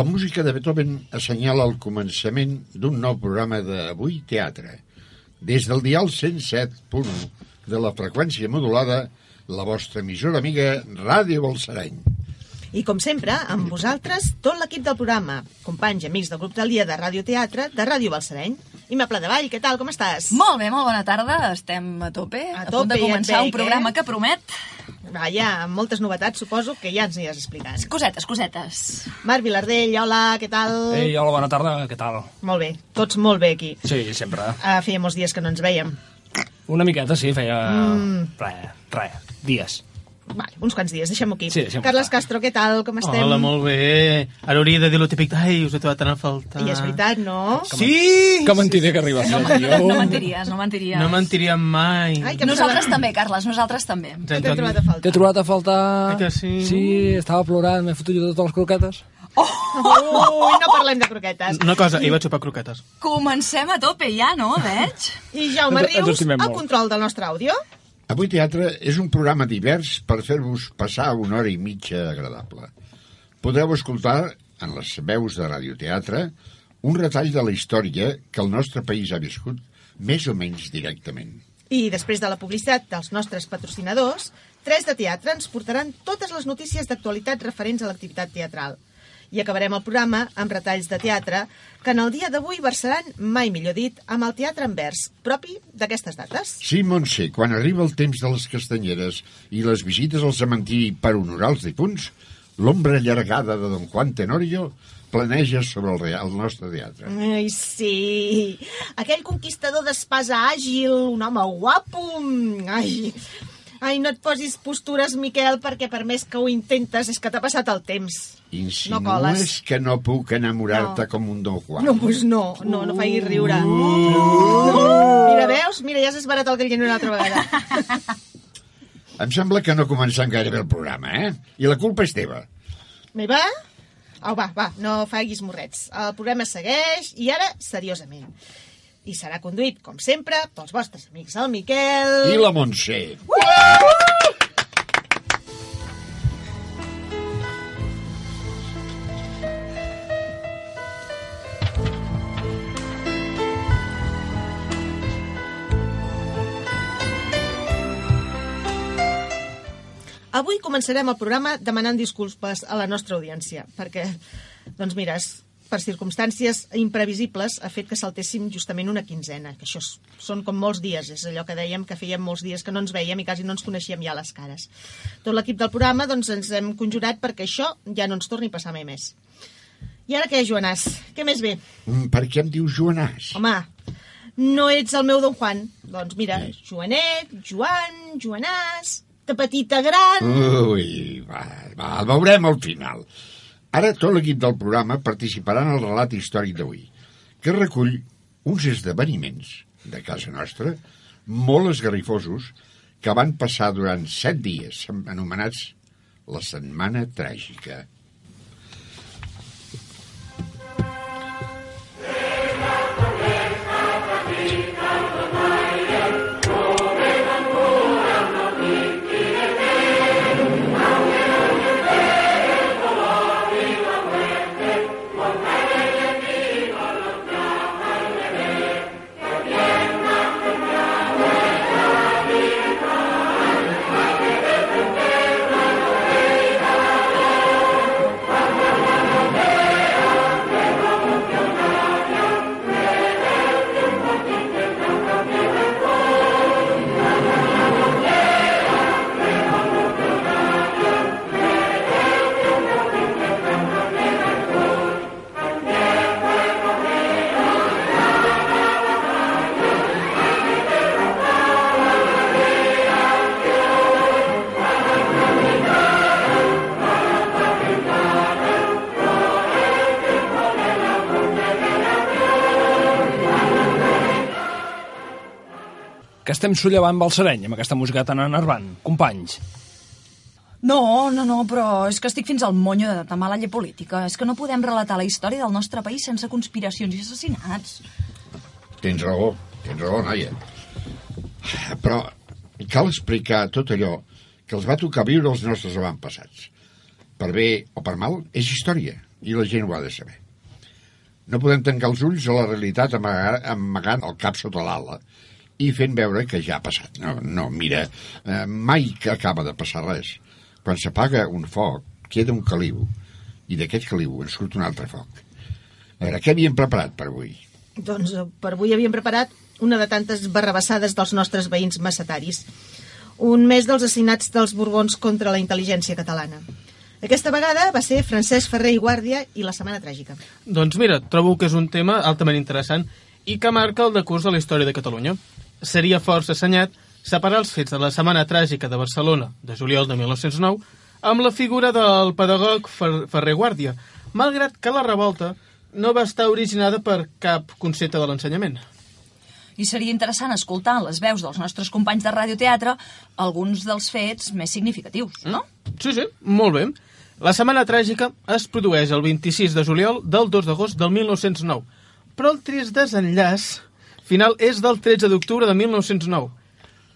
La música de Beethoven assenyala el començament d'un nou programa d'Avui Teatre. Des del dial 107.1 de la freqüència modulada, la vostra emissora amiga Ràdio Balsareny. I com sempre, amb vosaltres, tot l'equip del programa, companys i amics del grup del dia de Ràdio Teatre de Ràdio Balsareny. Imable de Vall, què tal, com estàs? Molt bé, molt bona tarda. Estem a tope, A a, tope, punt de ja començar veig, un programa eh? que promet Vaja, amb moltes novetats, suposo, que ja ens hi has explicat. cosetes, cosetes. Marc Vilardell, hola, què tal? Ei, hola, bona tarda, què tal? Molt bé, tots molt bé aquí. Sí, sempre. Uh, feia molts dies que no ens veiem. Una miqueta, sí, feia... Mm. Re, re, dies. Vale, uns quants dies, deixem-ho aquí. Sí, deixem-ho Carles estar. Castro, què tal, com estem? Hola, molt bé. Ara hauria de dir lo típic, ai, us he trobat tan a faltar. I és veritat, no? Sí! Que mentider que arriba a ser, tio. No mentiries, no mentiries. No mentiríem mai. Ai, que Nosaltres també, Carles, nosaltres també. T'he trobat a faltar. T'he trobat a faltar... Que sí? Sí, estava plorant, m'he fotut jo totes les croquetes. Ui, no parlem de croquetes. Una cosa, hi vaig xupar croquetes. Comencem a tope ja, no, veig? I Jaume Rius, al control del nostre àudio. Avui Teatre és un programa divers per fer-vos passar una hora i mitja agradable. Podeu escoltar, en les veus de radioteatre, un retall de la història que el nostre país ha viscut més o menys directament. I després de la publicitat dels nostres patrocinadors, Tres de Teatre ens portaran totes les notícies d'actualitat referents a l'activitat teatral. I acabarem el programa amb retalls de teatre que en el dia d'avui versaran, mai millor dit, amb el teatre en vers, propi d'aquestes dates. Sí, Montse, quan arriba el temps de les castanyeres i les visites al cementiri per honorar els difunts, l'ombra allargada de Don Juan Tenorio planeja sobre el, real, el nostre teatre. Ai, sí. Aquell conquistador d'espasa àgil, un home guapo... Ai, ai, no et posis postures, Miquel, perquè per més que ho intentes és que t'ha passat el temps. Insinues No coles. que no puc enamorar-te No. com un Don Juan. No, doncs no, no, no facis riure. Mira, veus? Mira, ja has esbarat el galliner una altra vegada. Em sembla que no comencem gaire bé el programa, eh? I la culpa és teva. Meva? Au, va, va, no facis morrets. El programa segueix i ara, seriosament. I serà conduït, com sempre, pels vostres amics, el Miquel... I la Montse. Avui començarem el programa demanant disculpes a la nostra audiència, perquè, doncs mira, és- per circumstàncies imprevisibles ha fet que saltéssim justament una quinzena, que això és- són com molts dies, és allò que dèiem que fèiem molts dies que no ens veiem i quasi no ens coneixíem ja les cares. Tot l'equip del programa doncs, ens hem conjurat perquè això ja no ens torni a passar mai més. I ara què, Joanàs? Què més bé? Mm, Per què em dius Joanàs? Home, no ets el meu Don Juan. Doncs mira, Joanet, Joan, Joanàs, de petita a gran... Ui, va, va, el veurem al final. Ara tot l'equip del programa participarà en el relat històric d'avui, que recull uns esdeveniments de casa nostra molt esgarrifosos que van passar durant set dies, anomenats la Setmana Tràgica. Estem sollevant Balsareny amb aquesta música tan enervant. Companys, No, no, no, però és que estic fins al monyo de ta mala política. És que no podem relatar la història del nostre país sense conspiracions i assassinats. Tens raó, tens raó, noia. Però cal explicar tot allò que els va tocar viure els nostres avantpassats. Per bé o per mal, és història. i la gent ho ha de saber. No podem tancar els ulls a la realitat amagar, amagant el cap sota l'ala i fent veure que ja ha passat. No, no mira, eh, mai que acaba de passar res. Quan s'apaga un foc, queda un caliu, i d'aquest caliu en surt un altre foc. A veure, què havíem preparat per avui? Doncs eh, per avui havíem preparat una de tantes barrabassades dels nostres veïns massataris. Un mes dels assassinats dels Borbons contra la intel·ligència catalana. Aquesta vegada va ser Francesc Ferrer i Guàrdia i la Setmana Tràgica. Doncs mira, trobo que és un tema altament interessant i que marca el decurs de la història de Catalunya. Seria força assenyat separar els fets de la Setmana Tràgica de Barcelona de juliol de 1909 amb la figura del pedagog Fer Ferrer Guàrdia, malgrat que la revolta no va estar originada per cap concepte de l'ensenyament. I seria interessant escoltar en les veus dels nostres companys de radioteatre alguns dels fets més significatius, no? Sí, sí, molt bé. La Setmana Tràgica es produeix el 26 de juliol del 2 d'agost del 1909, però el trist desenllaç final és del 13 d'octubre de 1909.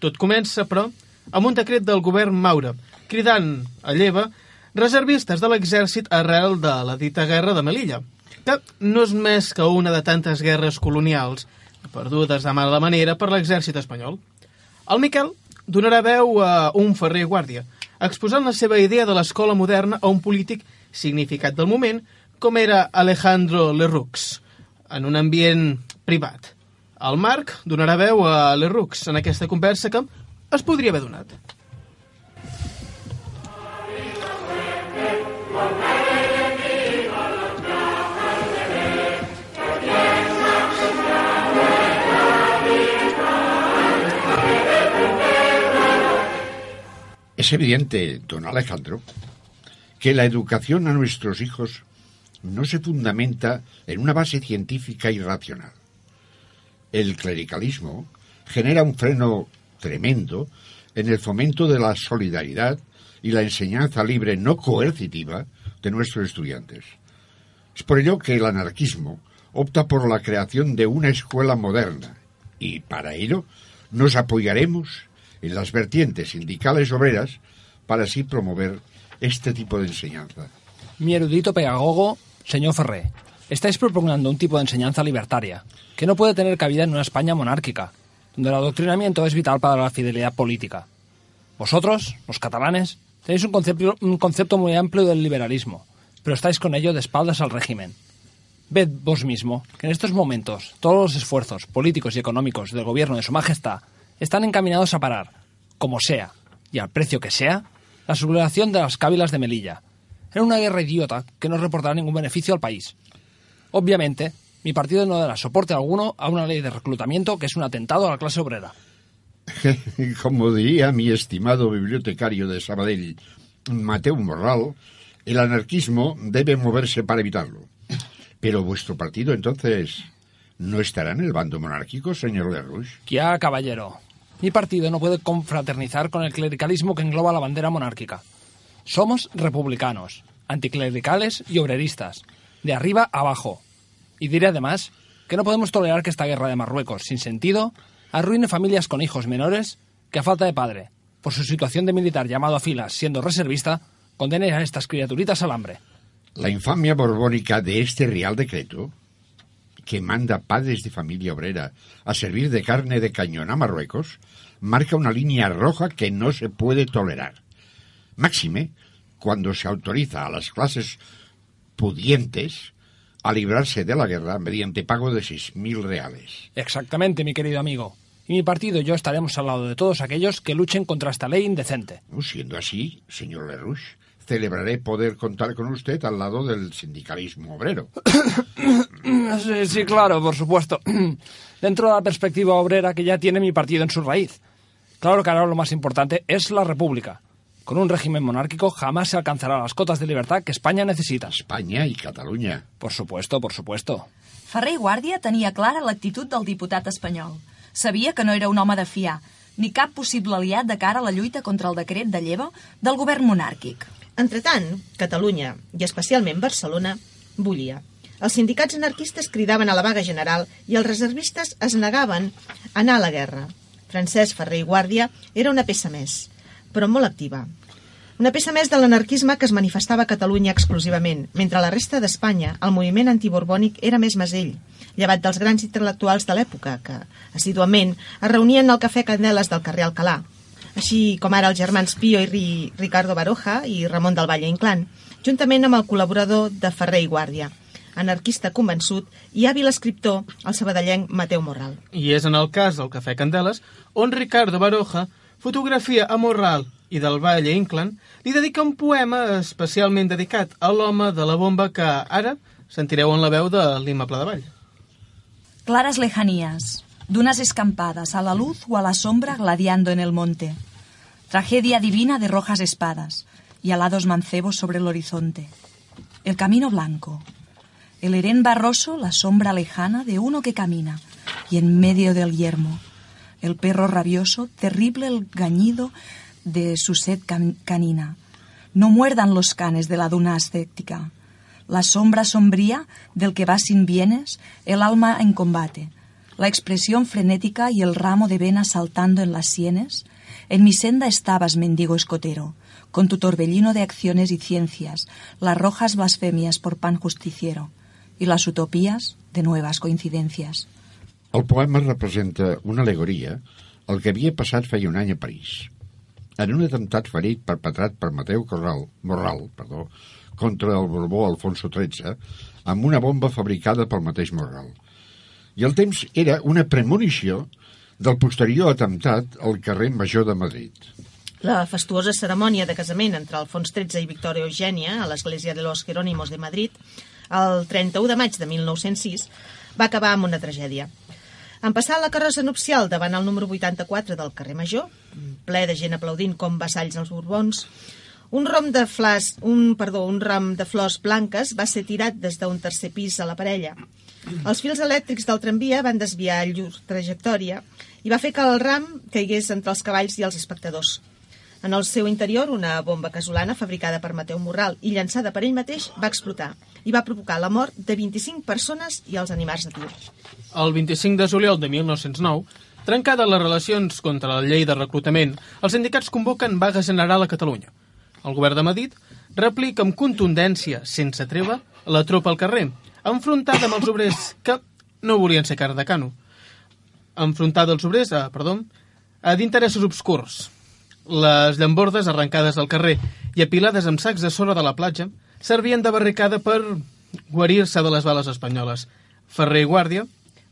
Tot comença, però, amb un decret del govern Maura, cridant a lleva reservistes de l'exèrcit arrel de la dita guerra de Melilla, que no és més que una de tantes guerres colonials perdudes de mala manera per l'exèrcit espanyol. El Miquel donarà veu a un ferrer guàrdia, exposant la seva idea de l'escola moderna a un polític significat del moment, com era Alejandro Lerroux, en un ambient privat. El Marc donarà veu a Lerroux en aquesta conversa que es podria haver donat. Es evidente, don Alejandro, que la educación a nuestros hijos no se fundamenta en una base científica y racional. El clericalismo genera un freno tremendo en el fomento de la solidaridad y la enseñanza libre no coercitiva de nuestros estudiantes. Es por ello que el anarquismo opta por la creación de una escuela moderna y para ello nos apoyaremos en las vertientes sindicales obreras para así promover este tipo de enseñanza. Mi erudito pedagogo, señor Ferré, estáis proponiendo un tipo de enseñanza libertaria que no puede tener cabida en una España monárquica, donde el adoctrinamiento es vital para la fidelidad política. Vosotros, los catalanes, tenéis un concepto, un concepto muy amplio del liberalismo, pero estáis con ello de espaldas al régimen. Ved vos mismo que en estos momentos todos los esfuerzos políticos y económicos del gobierno de Su Majestad están encaminados a parar, como sea, y al precio que sea, la sublevación de las cávilas de Melilla, en una guerra idiota que no reportará ningún beneficio al país. Obviamente, mi partido no dará soporte alguno a una ley de reclutamiento que es un atentado a la clase obrera. Como diría mi estimado bibliotecario de Sabadell, Mateo Morral, el anarquismo debe moverse para evitarlo. Pero vuestro partido, entonces, ¿no estará en el bando monárquico, señor Lerrouche? Ya, caballero. Mi partido no puede confraternizar con el clericalismo que engloba la bandera monárquica. Somos republicanos, anticlericales y obreristas, de arriba a abajo. Y diré además que no podemos tolerar que esta guerra de Marruecos, sin sentido, arruine familias con hijos menores que a falta de padre, por su situación de militar llamado a filas siendo reservista, condene a estas criaturitas al hambre. La infamia borbónica de este Real Decreto, que manda padres de familia obrera a servir de carne de cañón a Marruecos, marca una línea roja que no se puede tolerar. Máxime cuando se autoriza a las clases pudientes a librarse de la guerra mediante pago de 6.000 reales. Exactamente, mi querido amigo. Y mi partido y yo estaremos al lado de todos aquellos que luchen contra esta ley indecente. Siendo así, señor Lerouche, celebraré poder contar con usted al lado del sindicalismo obrero. Sí, sí, claro, por supuesto. Dentro de la perspectiva obrera que ya tiene mi partido en su raíz. Claro que ahora lo más importante es la República. Con un régimen monárquico jamás se alcanzará las cotas de libertad que España necesita. España y Cataluña. Por supuesto, por supuesto. Ferrer i Guàrdia tenia clara l'actitud del diputat espanyol. Sabia que no era un home de fiar, ni cap possible aliat de cara a la lluita contra el decret de lleva del govern monàrquic. Entretant, Catalunya, i especialment Barcelona, bullia. Els sindicats anarquistes cridaven a la vaga general i els reservistes es negaven a anar a la guerra. Francesc Ferrer i Guàrdia era una peça més, però molt activa. Una peça més de l'anarquisme que es manifestava a Catalunya exclusivament, mentre la resta d'Espanya el moviment antiborbònic era més masell, llevat dels grans intel·lectuals de l'època, que, assiduament, es reunien al Cafè Candeles del carrer Alcalà, així com ara els germans Pio i Ri Ricardo Baroja i Ramon del Valle Inclán, juntament amb el col·laborador de Ferrer i Guàrdia, anarquista convençut i hàbil escriptor, el sabadellenc Mateu Morral. I és en el cas del Cafè Candeles on Ricardo Baroja fotografia a Morral i del Valle Inclán li dedica un poema especialment dedicat a l'home de la bomba que ara sentireu en la veu de Lima Vall. Claras lejanías, dunas escampadas, a la luz o a la sombra gladiando en el monte. Tragedia divina de rojas espadas y alados mancebos sobre el horizonte. El camino blanco. El herén barroso, la sombra lejana de uno que camina, y en medio del yermo. El perro rabioso, terrible el gañido de su sed can- canina. No muerdan los canes de la duna ascética. La sombra sombría del que va sin bienes, el alma en combate. La expresión frenética y el ramo de vena saltando en las sienes. En mi senda estabas, mendigo escotero, con tu torbellino de acciones y ciencias, las rojas blasfemias por pan justiciero, y las utopías de nuevas coincidencias. El poema representa una alegoria al que havia passat feia un any a París. En un atemptat ferit perpetrat per Mateu Corral, Morral perdó, contra el Borbó Alfonso XIII amb una bomba fabricada pel mateix Morral. I el temps era una premonició del posterior atemptat al carrer Major de Madrid. La fastuosa cerimònia de casament entre Alfons XIII i Victòria Eugènia a l'església de los Jerónimos de Madrid el 31 de maig de 1906 va acabar amb una tragèdia. En passar la carrossa nupcial davant el número 84 del carrer Major, ple de gent aplaudint com vassalls als Borbons, un rom de flas, un, perdó, un ram de flors blanques va ser tirat des d'un tercer pis a la parella. Els fils elèctrics del tramvia van desviar llur trajectòria i va fer que el ram caigués entre els cavalls i els espectadors. En el seu interior, una bomba casolana fabricada per Mateu Morral i llançada per ell mateix va explotar i va provocar la mort de 25 persones i els animals de tir. El 25 de juliol de 1909, trencades les relacions contra la llei de reclutament, els sindicats convoquen vaga general a Catalunya. El govern de Madrid replica amb contundència, sense treva, la tropa al carrer, enfrontada amb els obrers que no volien ser cara de cano. Enfrontada als obrers, eh, perdó, a d'interessos obscurs. Les llambordes arrencades al carrer i apilades amb sacs de sorra de la platja servien de barricada per guarir-se de les bales espanyoles. Ferrer i Guàrdia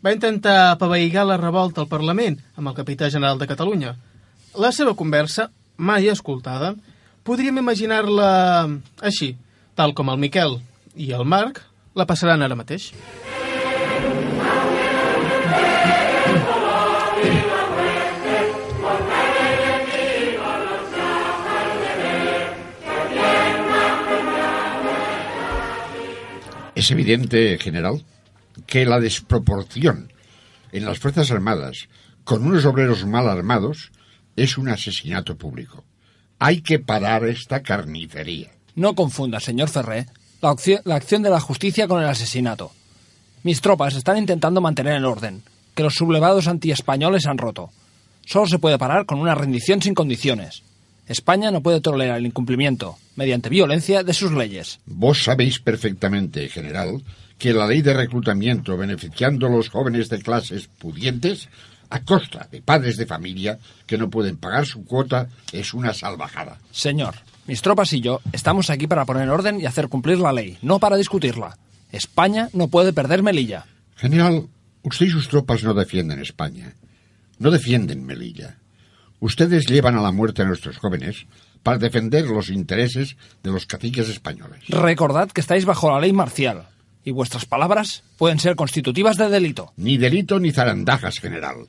va intentar apaveigar la revolta al Parlament amb el capità general de Catalunya. La seva conversa, mai escoltada, podríem imaginar-la així, tal com el Miquel i el Marc la passaran ara mateix. Es evidente, general, que la desproporción en las Fuerzas Armadas con unos obreros mal armados es un asesinato público. Hay que parar esta carnicería. No confunda, señor Ferré, la, la acción de la justicia con el asesinato. Mis tropas están intentando mantener el orden, que los sublevados antiespañoles han roto. Solo se puede parar con una rendición sin condiciones. España no puede tolerar el incumplimiento, mediante violencia, de sus leyes. Vos sabéis perfectamente, general, que la ley de reclutamiento beneficiando a los jóvenes de clases pudientes a costa de padres de familia que no pueden pagar su cuota es una salvajada. Señor, mis tropas y yo estamos aquí para poner orden y hacer cumplir la ley, no para discutirla. España no puede perder Melilla. General, usted y sus tropas no defienden España. No defienden Melilla. Ustedes llevan a la muerte a nuestros jóvenes para defender los intereses de los caciques españoles. Recordad que estáis bajo la ley marcial, y vuestras palabras pueden ser constitutivas de delito. Ni delito ni zarandajas, general.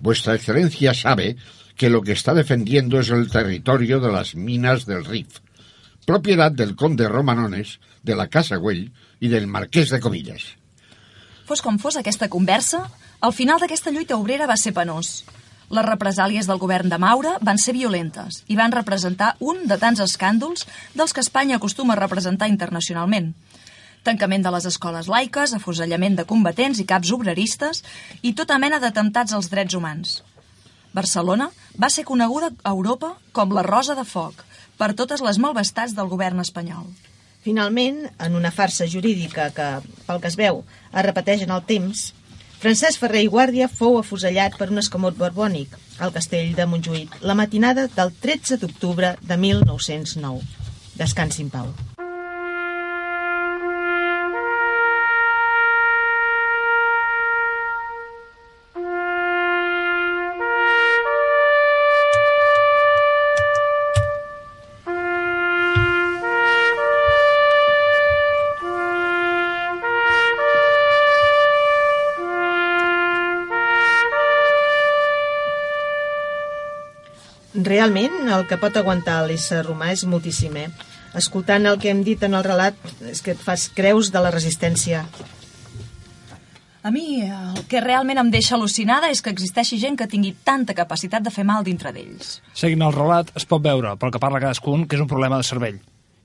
Vuestra Excelencia sabe que lo que está defendiendo es el territorio de las minas del Rif, propiedad del conde Romanones, de la Casa Güell y del marqués de Comillas. Fos com fos aquesta conversa, el final d'aquesta lluita obrera va ser penós. Les represàlies del govern de Maura van ser violentes i van representar un de tants escàndols dels que Espanya acostuma a representar internacionalment. Tancament de les escoles laiques, afusellament de combatents i caps obreristes i tota mena d'atemptats als drets humans. Barcelona va ser coneguda a Europa com la Rosa de Foc, per totes les malvestats del govern espanyol. Finalment, en una farsa jurídica que, pel que es veu, es repeteix en el temps, Francesc Ferrer i Guàrdia fou afusellat per un escamot borbònic al castell de Montjuïc la matinada del 13 d'octubre de 1909. Descansi en pau. Realment, el que pot aguantar l'ésser humà és moltíssim, eh? Escoltant el que hem dit en el relat, és que et fas creus de la resistència. A mi el que realment em deixa al·lucinada és que existeixi gent que tingui tanta capacitat de fer mal dintre d'ells. Seguint el relat, es pot veure, pel que parla cadascun, que és un problema de cervell.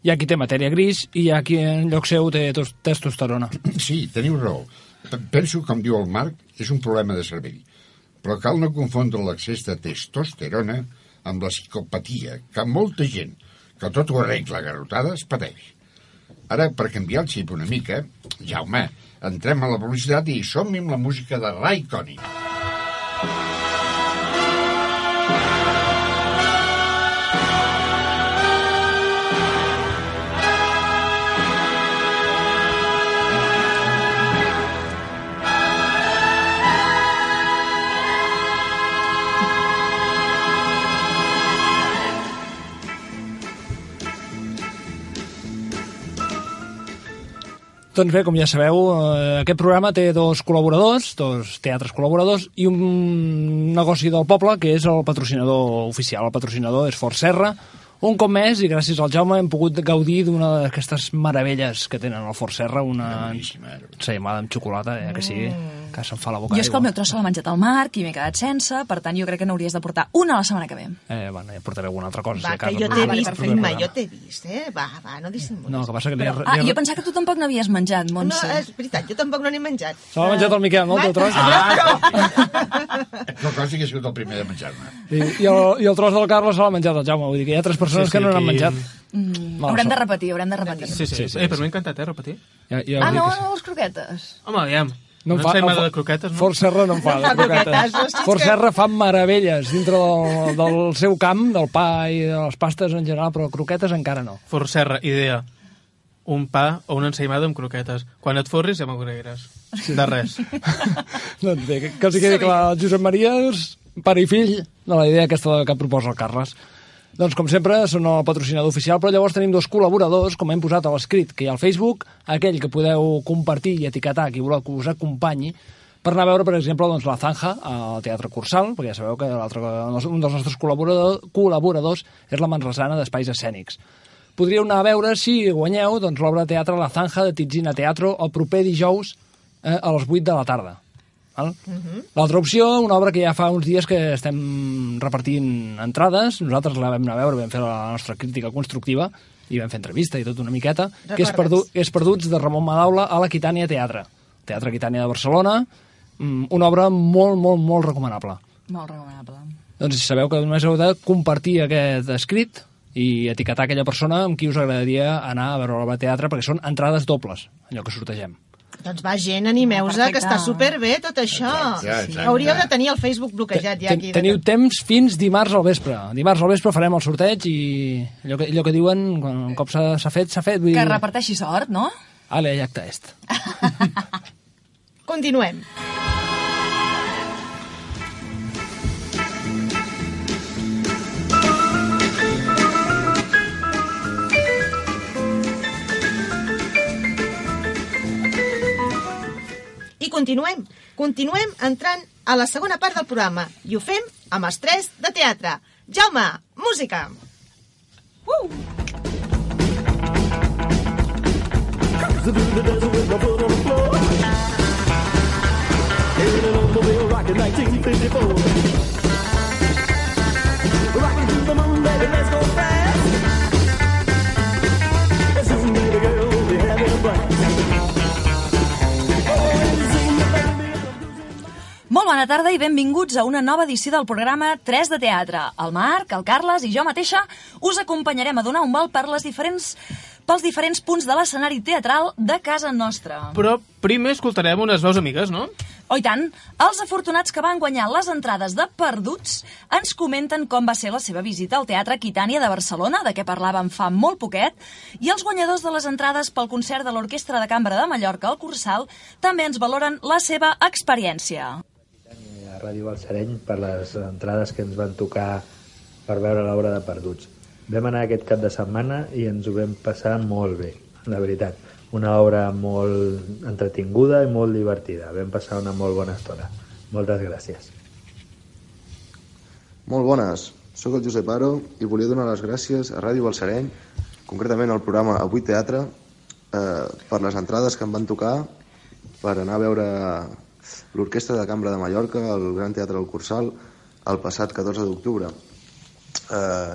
Hi ha qui té matèria gris i hi ha qui en lloc seu té tos- testosterona. Sí, teniu raó. Penso, com diu el Marc, és un problema de cervell. Però cal no confondre l'accés de testosterona amb la psicopatia, que molta gent que tot ho arregla garrotades pateix. Ara, per canviar el xip una mica, Jaume, entrem a la publicitat i som amb la música de Ray Connick. Doncs bé, com ja sabeu, eh, aquest programa té dos col·laboradors, dos teatres col·laboradors i un negoci del poble que és el patrocinador oficial. El patrocinador és Fort Serra. Un cop més, i gràcies al Jaume, hem pogut gaudir d'una d'aquestes meravelles que tenen al Fort Serra, una Boníssima. ensaïmada amb xocolata, eh, que sí, que se'm fa la boca Jo és que el meu tros se l'ha menjat el Marc i m'he quedat sense, per tant jo crec que n'hauries de portar una la setmana que ve. Eh, bueno, ja portaré alguna altra cosa. si Va, cas, que jo t'he vale, vist. Imma, jo t'he vist, eh? Va, va, no dissimulis. No, que passa que li, Però- Ah, li, jo pensava que tu tampoc n'havies menjat, No, Montse. és veritat, jo tampoc no n'he menjat. Se l'ha menjat el Miquel, no, el teu tros? Ah, no cosa que he sigut el primer de menjar-me. I, i, el, I el tros del Carles se l'ha menjat el Jaume. Vull dir que hi ha tres persones Sí, sí, que no n'han menjat. Mm, Mala haurem de repetir, haurem de repetir. Sí, sí, Sí, sí, eh, però sí. m'ha encantat, eh, repetir. Ja, ja Ah, no, sí. no, les croquetes. Home, aviam. No No fa, fa, no de croquetes, no? Fort Serra no en fa, No de fa croquetes. Fort que- Serra fa meravelles dintre del, del seu camp, del pa i de les pastes en general, però croquetes encara no. Fort Serra, idea. Un pa o una ensaïmada amb croquetes. Quan et forris ja m'ho agrairàs. De res. doncs bé, que, que els hi quedi clar, Josep Maria pare i fill de la idea aquesta que proposa el Carles. Doncs, com sempre, són el patrocinador oficial, però llavors tenim dos col·laboradors, com hem posat a l'escrit, que hi ha al Facebook, aquell que podeu compartir i etiquetar qui voleu que us acompanyi, per anar a veure, per exemple, doncs, la Zanja al Teatre Cursal, perquè ja sabeu que un dels nostres col·laborador, col·laboradors és la Manresana d'Espais Escènics. Podríeu anar a veure, si guanyeu, doncs, l'obra de teatre La Zanja de Titzina Teatro el proper dijous eh, a les 8 de la tarda. Val? L'altra opció, una obra que ja fa uns dies que estem repartint entrades, nosaltres la vam anar a veure, vam fer la nostra crítica constructiva i vam fer entrevista i tot una miqueta, que és, Recordes? perdu és Perduts de Ramon Madaula a la Quitània Teatre. Teatre Quitània de Barcelona, mm, una obra molt, molt, molt recomanable. Molt recomanable. Doncs sabeu que només heu de compartir aquest escrit i etiquetar aquella persona amb qui us agradaria anar a veure l'obra de teatre, perquè són entrades dobles, allò que sortegem. Doncs va, gent, animeu-vos, Perfecte. que està superbé tot això. Exacte, exacte. Hauríeu de tenir el Facebook bloquejat ja aquí. Teniu temps fins dimarts al vespre. Dimarts al vespre farem el sorteig i allò que, allò que diuen, quan un cop s'ha fet, s'ha fet. Vull Que dir, reparteixi sort, no? Ale, jacta est. Continuem. I continuem. Continuem entrant a la segona part del programa i ho fem amb els tres de teatre. Jaume, música! Molt Molt bona tarda i benvinguts a una nova edició del programa 3 de Teatre. El Marc, el Carles i jo mateixa us acompanyarem a donar un vol per les diferents pels diferents punts de l'escenari teatral de casa nostra. Però primer escoltarem unes veus amigues, no? Oh, i tant, els afortunats que van guanyar les entrades de Perduts ens comenten com va ser la seva visita al Teatre Quitània de Barcelona, de què parlàvem fa molt poquet, i els guanyadors de les entrades pel concert de l'Orquestra de Cambra de Mallorca al Cursal també ens valoren la seva experiència. Ràdio Balsareny per les entrades que ens van tocar per veure l'obra de Perduts. Vam anar aquest cap de setmana i ens ho vam passar molt bé, la veritat. Una obra molt entretinguda i molt divertida. Vam passar una molt bona estona. Moltes gràcies. Molt bones, sóc el Josep Aro i volia donar les gràcies a Ràdio Balsareny, concretament al programa Avui Teatre, eh, per les entrades que em van tocar per anar a veure l'Orquestra de Cambra de Mallorca al Gran Teatre del Cursal el passat 14 d'octubre. Eh,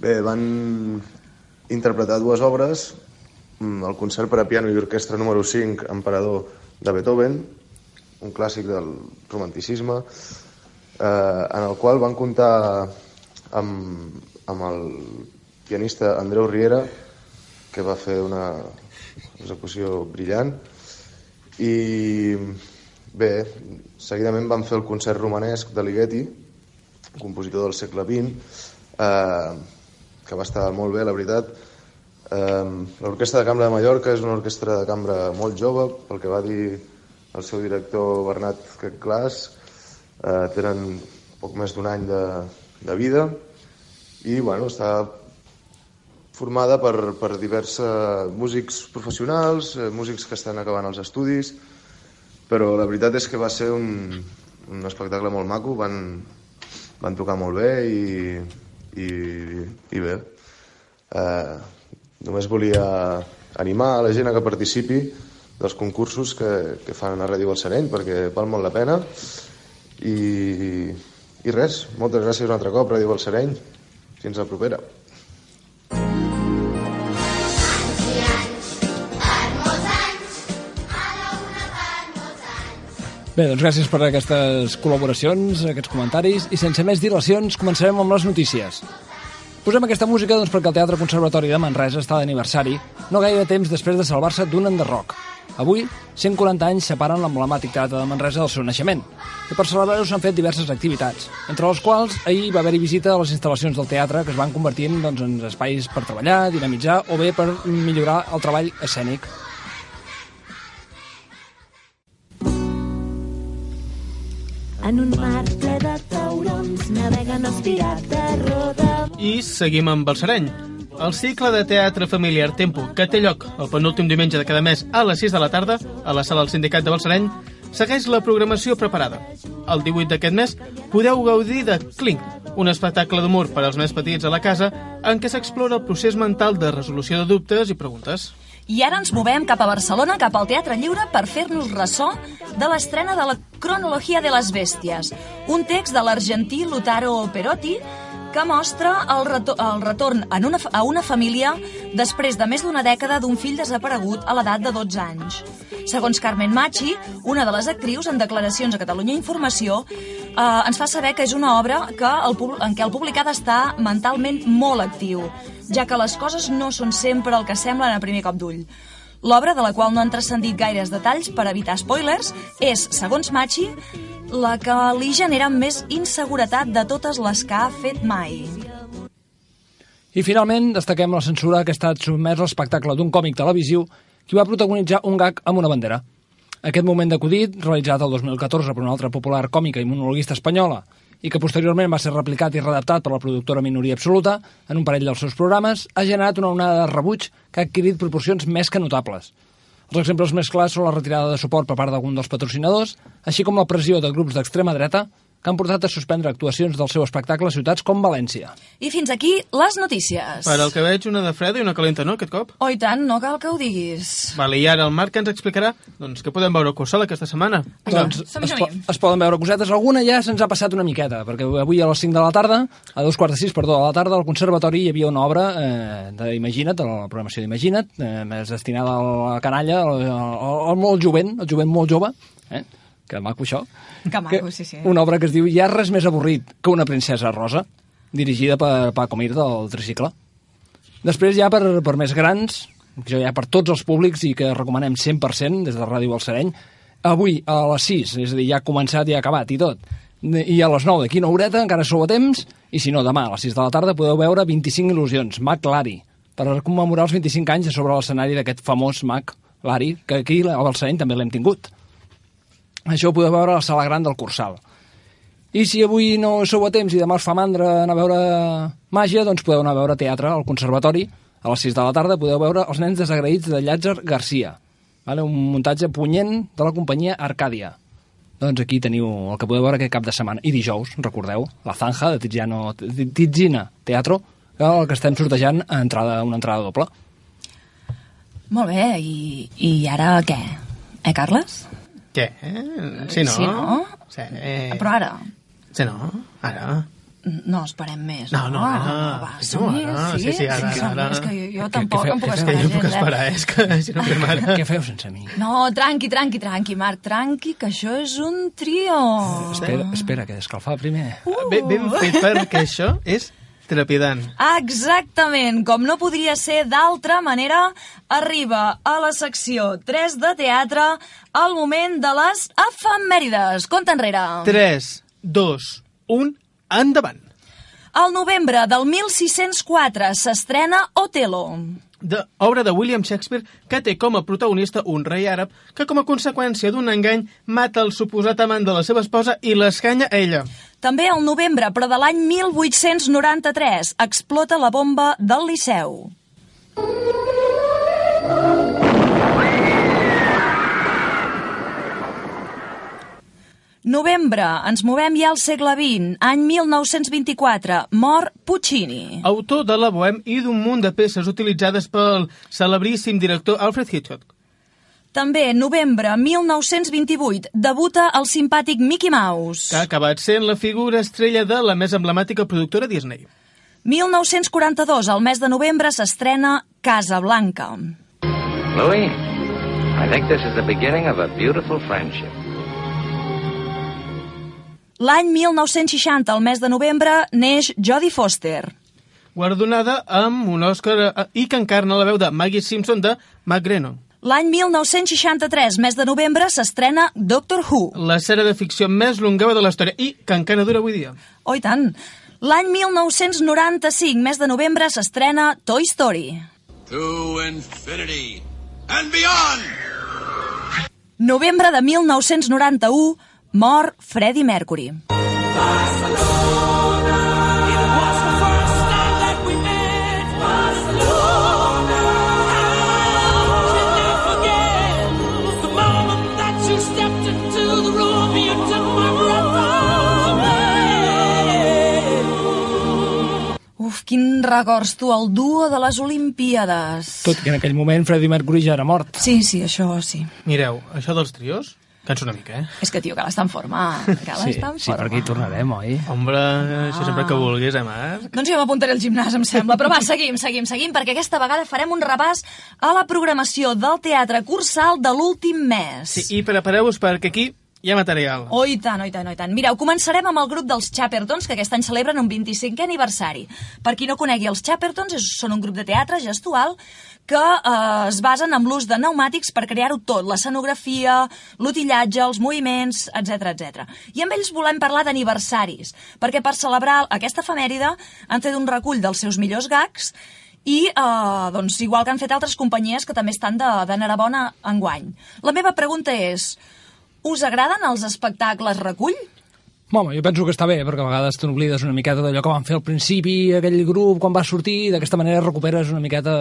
bé, van interpretar dues obres, mm, el concert per a piano i orquestra número 5, Emperador, de Beethoven, un clàssic del romanticisme, eh, en el qual van comptar amb, amb el pianista Andreu Riera, que va fer una execució brillant, i bé, seguidament van fer el concert romanesc de Ligeti, compositor del segle XX, eh, que va estar molt bé, la veritat. Eh, L'Orquestra de Cambra de Mallorca és una orquestra de cambra molt jove, pel que va dir el seu director Bernat Clas, eh, tenen poc més d'un any de, de vida i bueno, està formada per, per diversos músics professionals, eh, músics que estan acabant els estudis, però la veritat és que va ser un, un espectacle molt maco, van, van tocar molt bé i, i, i bé. Eh, només volia animar a la gent a que participi dels concursos que, que fan a Ràdio Balsareny perquè val molt la pena. I, i res, moltes gràcies un altre cop Ràdio Balsareny. Fins la propera Bé, doncs gràcies per aquestes col·laboracions, aquests comentaris, i sense més dilacions començarem amb les notícies. Posem aquesta música doncs, perquè el Teatre Conservatori de Manresa està d'aniversari, no gaire temps després de salvar-se d'un enderroc. Avui, 140 anys separen l'emblemàtic Teatre de Manresa del seu naixement, i per celebrar-ho s'han fet diverses activitats, entre les quals ahir va haver-hi visita a les instal·lacions del teatre que es van convertint doncs, en espais per treballar, dinamitzar o bé per millorar el treball escènic. En un mar ple de taurons naveguen els pirates roda... I seguim amb Balsareny. El cicle de teatre familiar Tempo, que té lloc el penúltim diumenge de cada mes a les 6 de la tarda a la sala del Sindicat de Balsareny, segueix la programació preparada. El 18 d'aquest mes podeu gaudir de Clink, un espectacle d'humor per als més petits a la casa en què s'explora el procés mental de resolució de dubtes i preguntes. I ara ens movem cap a Barcelona, cap al Teatre Lliure, per fer-nos ressò de l'estrena de la Cronologia de les Bèsties, un text de l'argentí Lutaro Perotti que mostra el, retor el retorn en una, a una família després de més d'una dècada d'un fill desaparegut a l'edat de 12 anys. Segons Carmen Machi, una de les actrius, en declaracions a Catalunya Informació, eh, ens fa saber que és una obra que el, en què el publicat està mentalment molt actiu, ja que les coses no són sempre el que semblen a primer cop d'ull. L'obra, de la qual no han transcendit gaires detalls per evitar spoilers, és, segons Machi, la que li genera més inseguretat de totes les que ha fet mai. I finalment destaquem la censura que ha estat sotmès l'espectacle d'un còmic televisiu qui va protagonitzar un gag amb una bandera. Aquest moment d'acudit, realitzat el 2014 per una altra popular còmica i monologuista espanyola, i que posteriorment va ser replicat i redactat per la productora Minoria Absoluta en un parell dels seus programes, ha generat una onada de rebuig que ha adquirit proporcions més que notables. Els exemples més clars són la retirada de suport per part d'algun dels patrocinadors, així com la pressió de grups d'extrema dreta que han portat a suspendre actuacions del seu espectacle a ciutats com València. I fins aquí les notícies. Per al que veig, una de freda i una calenta, no, aquest cop? Oh, i tant, no cal que ho diguis. Vale, i ara el Marc ens explicarà doncs, què podem veure a Cursal aquesta setmana. Vinga. Doncs som-hi, es, po es poden veure cosetes. Alguna ja se'ns ha passat una miqueta, perquè avui a les 5 de la tarda, a dos quarts de sis, perdó, a la tarda, al Conservatori hi havia una obra eh, d'Imagina't, de la programació d'Imagina't, eh, més destinada a la canalla, al, al, al molt jovent, al jovent molt jove, eh? Que maco això. Que maco, sí, sí. Una obra que es diu Hi ha res més avorrit que una princesa rosa, dirigida per Paco Mir del Tricicle. Després ja per, per més grans, que ja per tots els públics i que recomanem 100% des de Ràdio Balsareny, avui a les 6, és a dir, ja ha començat i ha acabat i tot. I a les 9 d'aquí una horeta, encara sou a temps, i si no, demà a les 6 de la tarda podeu veure 25 il·lusions, Mac Lari, per commemorar els 25 anys sobre l'escenari d'aquest famós Mac Lari, que aquí a Balsareny també l'hem tingut. Això ho podeu veure a la sala gran del Cursal. I si avui no sou a temps i demà us fa mandra anar a veure màgia, doncs podeu anar a veure teatre al Conservatori. A les 6 de la tarda podeu veure Els nens desagraïts de Llàtzer Garcia. Vale? Un muntatge punyent de la companyia Arcàdia. Doncs aquí teniu el que podeu veure aquest cap de setmana. I dijous, recordeu, La Zanja de Tiziano, Tizina Teatro, el que estem sortejant a entrada, una entrada doble. Molt bé, i, i ara què? Eh, Carles? Què? Eh? Sí, no? Sí, no? Sí. Eh... Però ara, Sí, no? Ara? no esperem més. No, no, ara. Va, Sí, som-hi, ara. sí, Sí, sí, ara, som-hi. ara. És que jo, Que- tampoc que em puc És esperar que jo no puc eh? esperar, eh? és que si no fem ara... Què feu sense mi? No, tranqui, tranqui, tranqui, Marc, tranqui, que això és un trio. Espera, espera, que escalfar primer. Ben, ben fet perquè això és trepidant. Exactament, com no podria ser d'altra manera, arriba a la secció 3 de teatre el moment de les efemèrides. Compte enrere. 3, 2, 1, endavant. Al novembre del 1604 s'estrena Otelo. De, obra de William Shakespeare que té com a protagonista un rei àrab que com a conseqüència d'un engany mata el suposat amant de la seva esposa i l'escanya a ella. També al novembre, però de l'any 1893, explota la bomba del Liceu. Novembre, ens movem ja al segle XX, any 1924, mor Puccini. Autor de la Bohème i d'un munt de peces utilitzades pel celebríssim director Alfred Hitchcock. També, novembre 1928, debuta el simpàtic Mickey Mouse. que ha acabat sent la figura estrella de la més emblemàtica productora Disney. 1942, al mes de novembre, s'estrena Casablanca. Louis, I think this is the beginning of a beautiful friendship. L'any 1960, al mes de novembre, neix Jodie Foster. Guardonada amb un Òscar eh, i que encarna la veu de Maggie Simpson de McGrennon. L'any 1963, mes de novembre, s'estrena Doctor Who. La sèrie de ficció més longeva de la història i que encara dura avui dia. Oh, i tant. L'any 1995, mes de novembre, s'estrena Toy Story. To infinity and beyond! Novembre de 1991, mor Freddie Mercury. Uf, quin records, tu, el duo de les Olimpíades. Tot que en aquell moment Freddie Mercury ja era mort. Sí, sí, això sí. Mireu, això dels trios, cansa una mica, eh? És que, tio, que està en forma. Que Sí, està en sí, per forma. aquí tornarem, oi? Ombra, això sempre que vulguis, eh, Marc? Doncs jo m'apuntaré al gimnàs, em sembla. Però va, seguim, seguim, seguim, perquè aquesta vegada farem un repàs a la programació del Teatre Cursal de l'últim mes. Sí, i prepareu-vos perquè aquí hi ha material. Oh, i tant, oh, i tant, oh, i tant. Mireu, començarem amb el grup dels Chapertons, que aquest any celebren un 25è aniversari. Per qui no conegui els Chapertons, és, són un grup de teatre gestual que eh, es basen en l'ús de pneumàtics per crear-ho tot, l'escenografia, l'utillatge, els moviments, etc etc. I amb ells volem parlar d'aniversaris, perquè per celebrar aquesta efemèride han fet un recull dels seus millors gags i, eh, doncs, igual que han fet altres companyies que també estan de- d'enhorabona enguany. La meva pregunta és, us agraden els espectacles recull? Home, jo penso que està bé, perquè a vegades te n'oblides una miqueta d'allò que van fer al principi, aquell grup, quan va sortir, i d'aquesta manera recuperes una miqueta...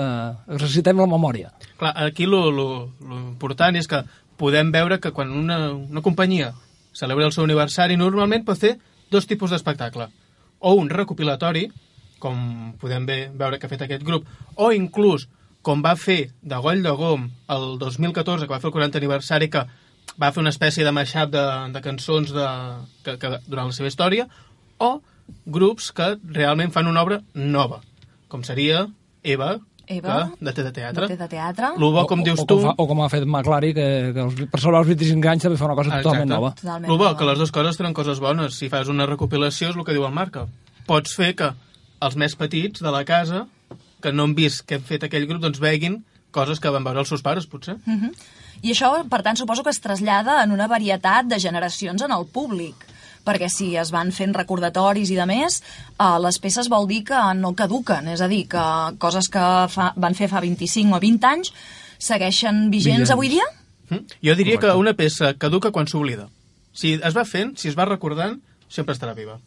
Exercitem la memòria. Clar, aquí lo, lo, lo important és que podem veure que quan una, una companyia celebra el seu aniversari, normalment pot fer dos tipus d'espectacle. O un recopilatori, com podem ve, veure que ha fet aquest grup, o inclús, com va fer de Goll de Gom el 2014, que va fer el 40 aniversari, que va fer una espècie de mashup de, de cançons de, que, que, durant la seva història, o grups que realment fan una obra nova, com seria Eva, Eva, que, de, de teatre. de, de teatre. Lo bo, com o, dius o, tu... Com fa, o com ha fet McLary, que, que els, per sobre els 25 anys també fa una cosa totalment nova. Totalment Lo bo, nova. que les dues coses tenen coses bones. Si fas una recopilació, és el que diu el Marca. Pots fer que els més petits de la casa, que no han vist que hem fet aquell grup, doncs veguin coses que van veure els seus pares, potser. Mhm. I això, per tant, suposo que es trasllada en una varietat de generacions en el públic perquè si es van fent recordatoris i de més, eh, les peces vol dir que no caduquen, és a dir, que coses que fa, van fer fa 25 o 20 anys segueixen vigents Vigents. avui dia? Mm? Jo diria que una peça caduca quan s'oblida. Si es va fent, si es va recordant, sempre estarà viva.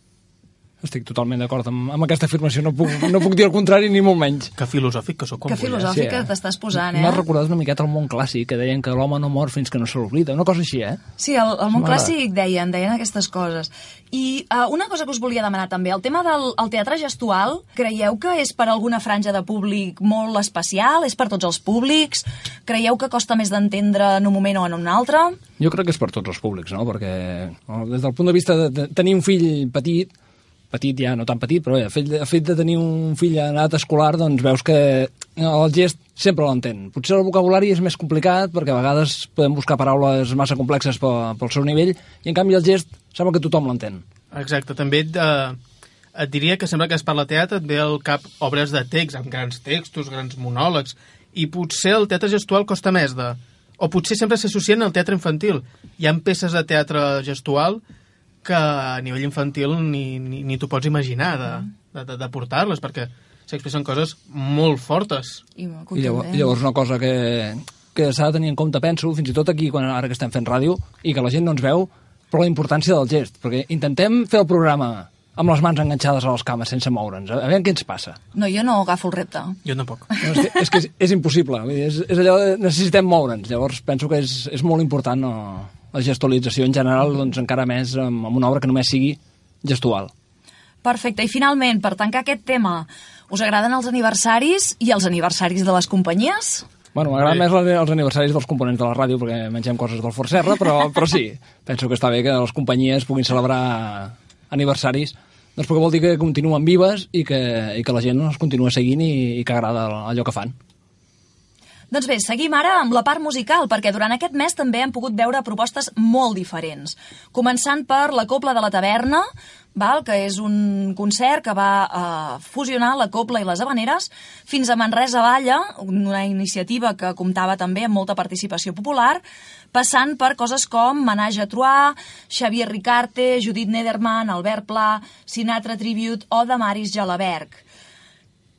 Estic totalment d'acord amb, amb aquesta afirmació, no puc, no puc dir el contrari ni molt menys. Que filosòfic que sóc Que filosòfica Sí, eh? t'estàs posant, eh? recordat una miqueta el món clàssic, que deien que l'home no mor fins que no se l'oblida, una cosa així, eh? Sí, el, el món Mare. clàssic deien, deien aquestes coses. I uh, una cosa que us volia demanar també, el tema del el teatre gestual, creieu que és per alguna franja de públic molt especial? És per tots els públics? Creieu que costa més d'entendre en un moment o en un altre? Jo crec que és per tots els públics, no? Perquè no, des del punt de vista de, de tenir un fill petit, petit ja, no tan petit, però bé, el fet, el fet de tenir un fill en edat escolar, doncs veus que el gest sempre l'entén. Potser el vocabulari és més complicat, perquè a vegades podem buscar paraules massa complexes pel, pel seu nivell, i en canvi el gest sembla que tothom l'entén. Exacte, també et, eh, et diria que sembla que es parla teatre, et ve al cap obres de text, amb grans textos, grans monòlegs, i potser el teatre gestual costa més de... O potser sempre s'associen al teatre infantil. Hi ha peces de teatre gestual que a nivell infantil ni, ni, ni t'ho pots imaginar de, de, de, de portar-les, perquè s'expressen coses molt fortes. I, I llavors, llavors una cosa que, que s'ha de tenir en compte, penso, fins i tot aquí, quan ara que estem fent ràdio, i que la gent no ens veu, però la importància del gest, perquè intentem fer el programa amb les mans enganxades a les cames sense moure'ns, a veure què ens passa. No, jo no agafo el repte. Jo tampoc. No, és, que, és que és, és impossible, és, és allò, de- necessitem moure'ns, llavors penso que és, és molt important no, la gestualització en general, doncs encara més amb, amb una obra que només sigui gestual. Perfecte. I finalment, per tancar aquest tema, us agraden els aniversaris i els aniversaris de les companyies? Bueno, m'agraden més els- els aniversaris dels components de la ràdio perquè mengem coses del Forcerra, però, però sí, penso que està bé que les companyies puguin celebrar aniversaris doncs perquè vol dir que continuen vives i que, i que la gent els continua seguint i, i que agrada allò que fan. Doncs bé, seguim ara amb la part musical, perquè durant aquest mes també hem pogut veure propostes molt diferents. Començant per la Copla de la Taverna, val? que és un concert que va eh, fusionar la copla i les habaneres, fins a Manresa Balla, una iniciativa que comptava també amb molta participació popular, passant per coses com Menage a Xavier Ricarte, Judit Nederman, Albert Pla, Sinatra Tribute o Damaris Jalabert.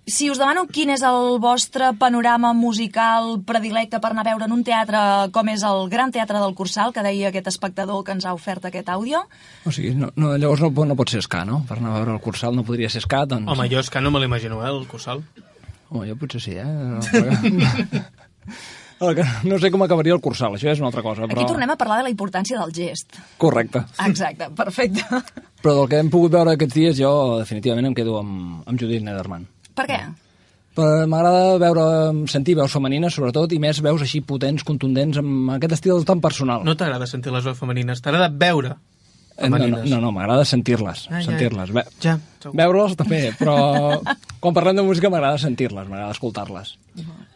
Si us demano quin és el vostre panorama musical predilecte per anar a veure en un teatre com és el Gran Teatre del Cursal, que deia aquest espectador que ens ha ofert aquest àudio, O sigui, no, no, llavors no, pot- no pot ser escà, no? Per anar a veure el Cursal no podria ser escà, doncs... Home, jo que no me l'imagino, eh, el Cursal. Home, jo potser sí, eh? No sé com acabaria el Cursal, això és una altra cosa, però... aquí tornem a parlar de la importància del gest. Correcte. Exacte, perfecte. Però del que hem pogut veure aquests dies, jo definitivament em quedo amb, amb Judit Nederman. Per què? Però M'agrada veure, sentir veus femenines, sobretot, i més veus així potents, contundents, amb aquest estil tan personal. No t'agrada sentir les veus femenines, t'agrada veure Eh, no, no, femenines. no, no m'agrada sentir-les. Ah, ja, sentir-les. Ve Ja, segur. Veure-les també, però quan parlem de música m'agrada sentir-les, m'agrada escoltar-les.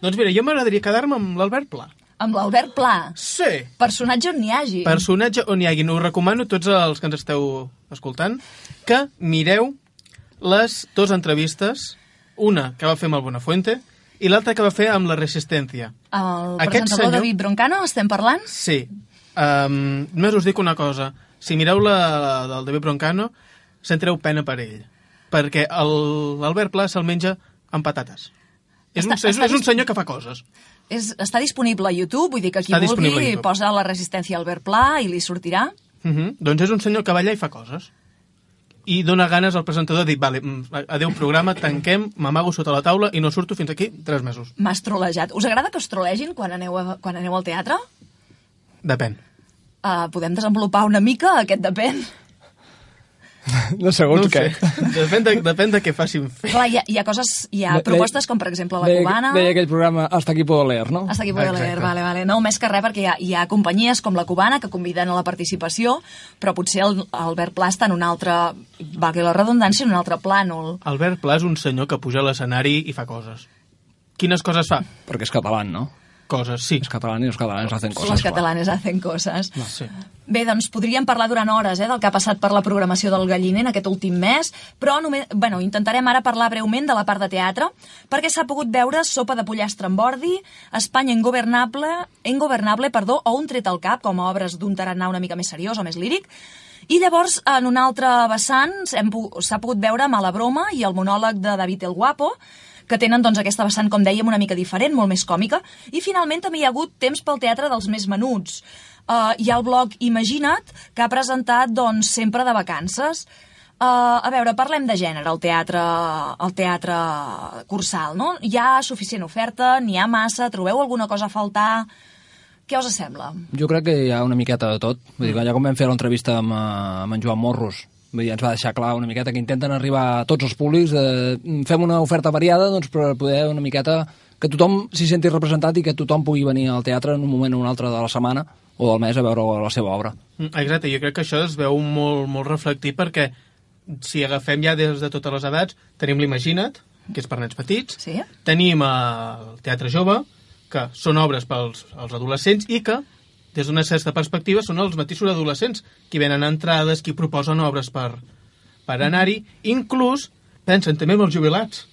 Doncs mira, jo m'agradaria quedar-me amb l'Albert Pla. Amb l'Albert Pla. Sí. Personatge on n'hi hagi. Personatge on hi hagi. Us recomano a tots els que ens esteu escoltant que mireu les dues entrevistes, una que va fer amb el Buenafuente i l'altra que va fer amb la Resistència. El Aquest presentador senyor- David Broncano, estem parlant? Sí. Um, només us dic una cosa. Si mireu la del David Broncano, sentireu pena per ell. Perquè l'Albert Pla se'l menja amb patates. És un, Està- és, està és un senyor que fa coses. És, està disponible a YouTube, vull dir que qui Està vulgui posa la resistència Albert Pla i li sortirà. Uh -huh. Doncs és un senyor que balla i fa coses. I dona ganes al presentador de dir, vale, mm, adeu programa, tanquem, m'amago sota la taula i no surto fins aquí tres mesos. M'has trolejat. Us agrada que us trolegin quan aneu, a, quan aneu al teatre? Depèn. Uh, podem desenvolupar una mica aquest depèn? No segons no què. sé. Depèn de, depèn de què facin fer. Clar, hi ha, hi ha coses, hi ha De- propostes com per exemple la Deia- cubana... Deia aquell programa Hasta aquí puedo leer, no? Hasta aquí puedo Exacte. leer, vale, vale. No, més que res perquè hi ha, hi ha companyies com la cubana que conviden a la participació, però potser el, el Albert Pla està en un altre, valgui la redundància, en un altre plànol. Albert Pla és un senyor que puja a l'escenari i fa coses. Quines coses fa? Perquè és català, no? Coses, sí. És català i els catalans hacen coses. Les catalanes hacen coses. Sí. Bé, doncs podríem parlar durant hores eh, del que ha passat per la programació del Galliner en aquest últim mes, però només, bueno, intentarem ara parlar breument de la part de teatre, perquè s'ha pogut veure Sopa de pollastre amb ordi, Espanya ingovernable, ingovernable perdó, o Un tret al cap, com a obres d'un tarannà una mica més seriós o més líric, i llavors, en un altre vessant, s'ha pogut veure Mala Broma i el monòleg de David el Guapo, que tenen doncs, aquesta vessant, com dèiem, una mica diferent, molt més còmica, i finalment també hi ha hagut temps pel teatre dels més menuts. Uh, hi ha el blog Imagina't, que ha presentat doncs, sempre de vacances. Uh, a veure, parlem de gènere al teatre, al teatre cursal, no? Hi ha suficient oferta, n'hi ha massa, trobeu alguna cosa a faltar? Què us sembla? Jo crec que hi ha una miqueta de tot. Vull dir, Mm. allà com vam fer l'entrevista amb, eh, amb en Joan Morros, vull dir, ens va deixar clar una miqueta que intenten arribar a tots els públics, de, fem una oferta variada doncs, per poder una miqueta que tothom s'hi senti representat i que tothom pugui venir al teatre en un moment o un altre de la setmana o del mes a veure la seva obra. Mm, Exacte, jo crec que això es veu molt, molt reflectit perquè si agafem ja des de totes les edats, tenim l'Imagina't, que és per nens petits, Sí? tenim el Teatre Jove, que són obres pels els adolescents i que, des d'una certa perspectiva, són els mateixos adolescents qui venen entrades, qui proposen obres per, per anar-hi, inclús pensen també en els jubilats.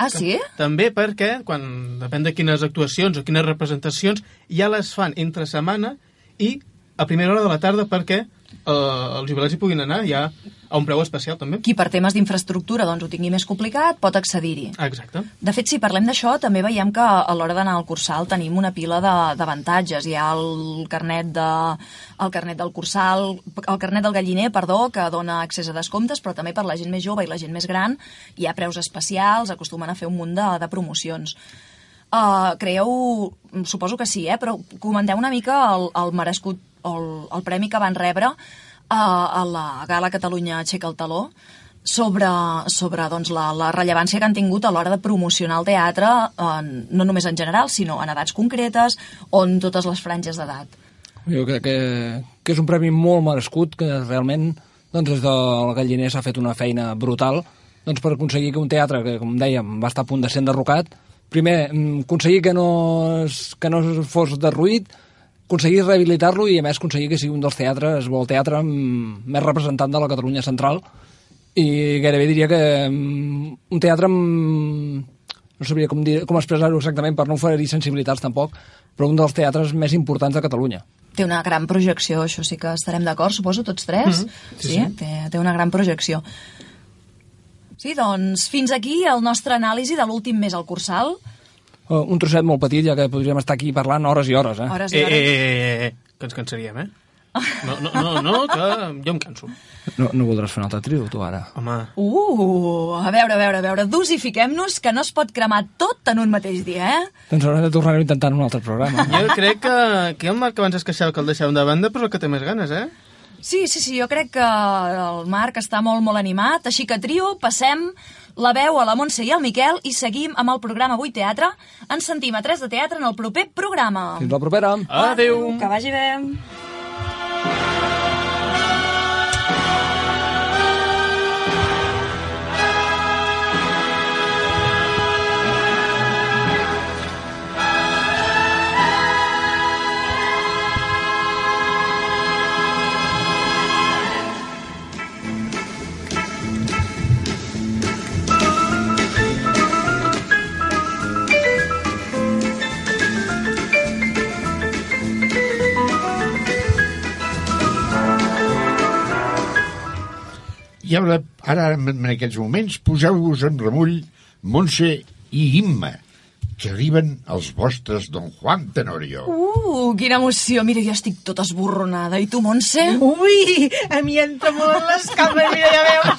Ah, sí? També perquè, quan depèn de quines actuacions o quines representacions, ja les fan entre setmana i a primera hora de la tarda perquè eh, els jubilats hi puguin anar ja a un preu especial també. Qui per temes d'infraestructura doncs, ho tingui més complicat pot accedir-hi. Exacte. De fet, si parlem d'això, també veiem que a l'hora d'anar al cursal tenim una pila d'avantatges. Hi ha el carnet, de, el carnet del cursal, el carnet del galliner, perdó, que dona accés a descomptes, però també per la gent més jove i la gent més gran hi ha preus especials, acostumen a fer un munt de, de promocions. Uh, creieu, suposo que sí, eh? però comenteu una mica el, el merescut, el, el premi que van rebre uh, a la Gala Catalunya Aixeca el Taló sobre, sobre doncs, la, la rellevància que han tingut a l'hora de promocionar el teatre, en, no només en general, sinó en edats concretes o en totes les franges d'edat. Jo crec que, que és un premi molt merescut, que realment doncs, des del Galliner s'ha fet una feina brutal doncs, per aconseguir que un teatre, que com dèiem va estar a punt de ser enderrocat, primer, mm, aconseguir que no, que no fos derruït, aconseguir rehabilitar-lo i a més aconseguir que sigui un dels teatres o el teatre mm, més representant de la Catalunya central i gairebé diria que mm, un teatre amb, no sabria com, dir, com expressar-ho exactament per no oferir sensibilitats tampoc, però un dels teatres més importants de Catalunya. Té una gran projecció, això sí que estarem d'acord, suposo, tots tres? Mhm, sí, sí, sí. Té, té una gran projecció. Sí, doncs, fins aquí el nostre anàlisi de l'últim mes al Cursal. Uh, un trosset molt petit, ja que podríem estar aquí parlant hores i hores, eh? Hores i Eh, hores. eh, eh, eh, que ens cansaríem, eh? No, no, no, no, que jo em canso. No, no voldràs fer un altre trio, tu, ara? Home, Uh, a veure, a veure, a veure, dosifiquem-nos, que no es pot cremar tot en un mateix dia, eh? Doncs haurem de tornar a intentar en un altre programa. jo crec que, que el Marc abans es queixava que el deixàvem de banda, però el que té més ganes, eh? Sí, sí, sí, jo crec que el Marc està molt, molt animat, així que trio, passem la veu a la Montse i al Miquel i seguim amb el programa Avui Teatre. Ens sentim a 3 de Teatre en el proper programa. Fins la propera. Adéu. Que vagi bé. I ara, ara en aquests moments, poseu-vos en remull Montse i Imma, que arriben els vostres Don Juan Tenorio. Uh, quina emoció. Mira, jo estic tota esborronada. I tu, Montse? Ui, a mi entra molt en les cames, mira, ja veus.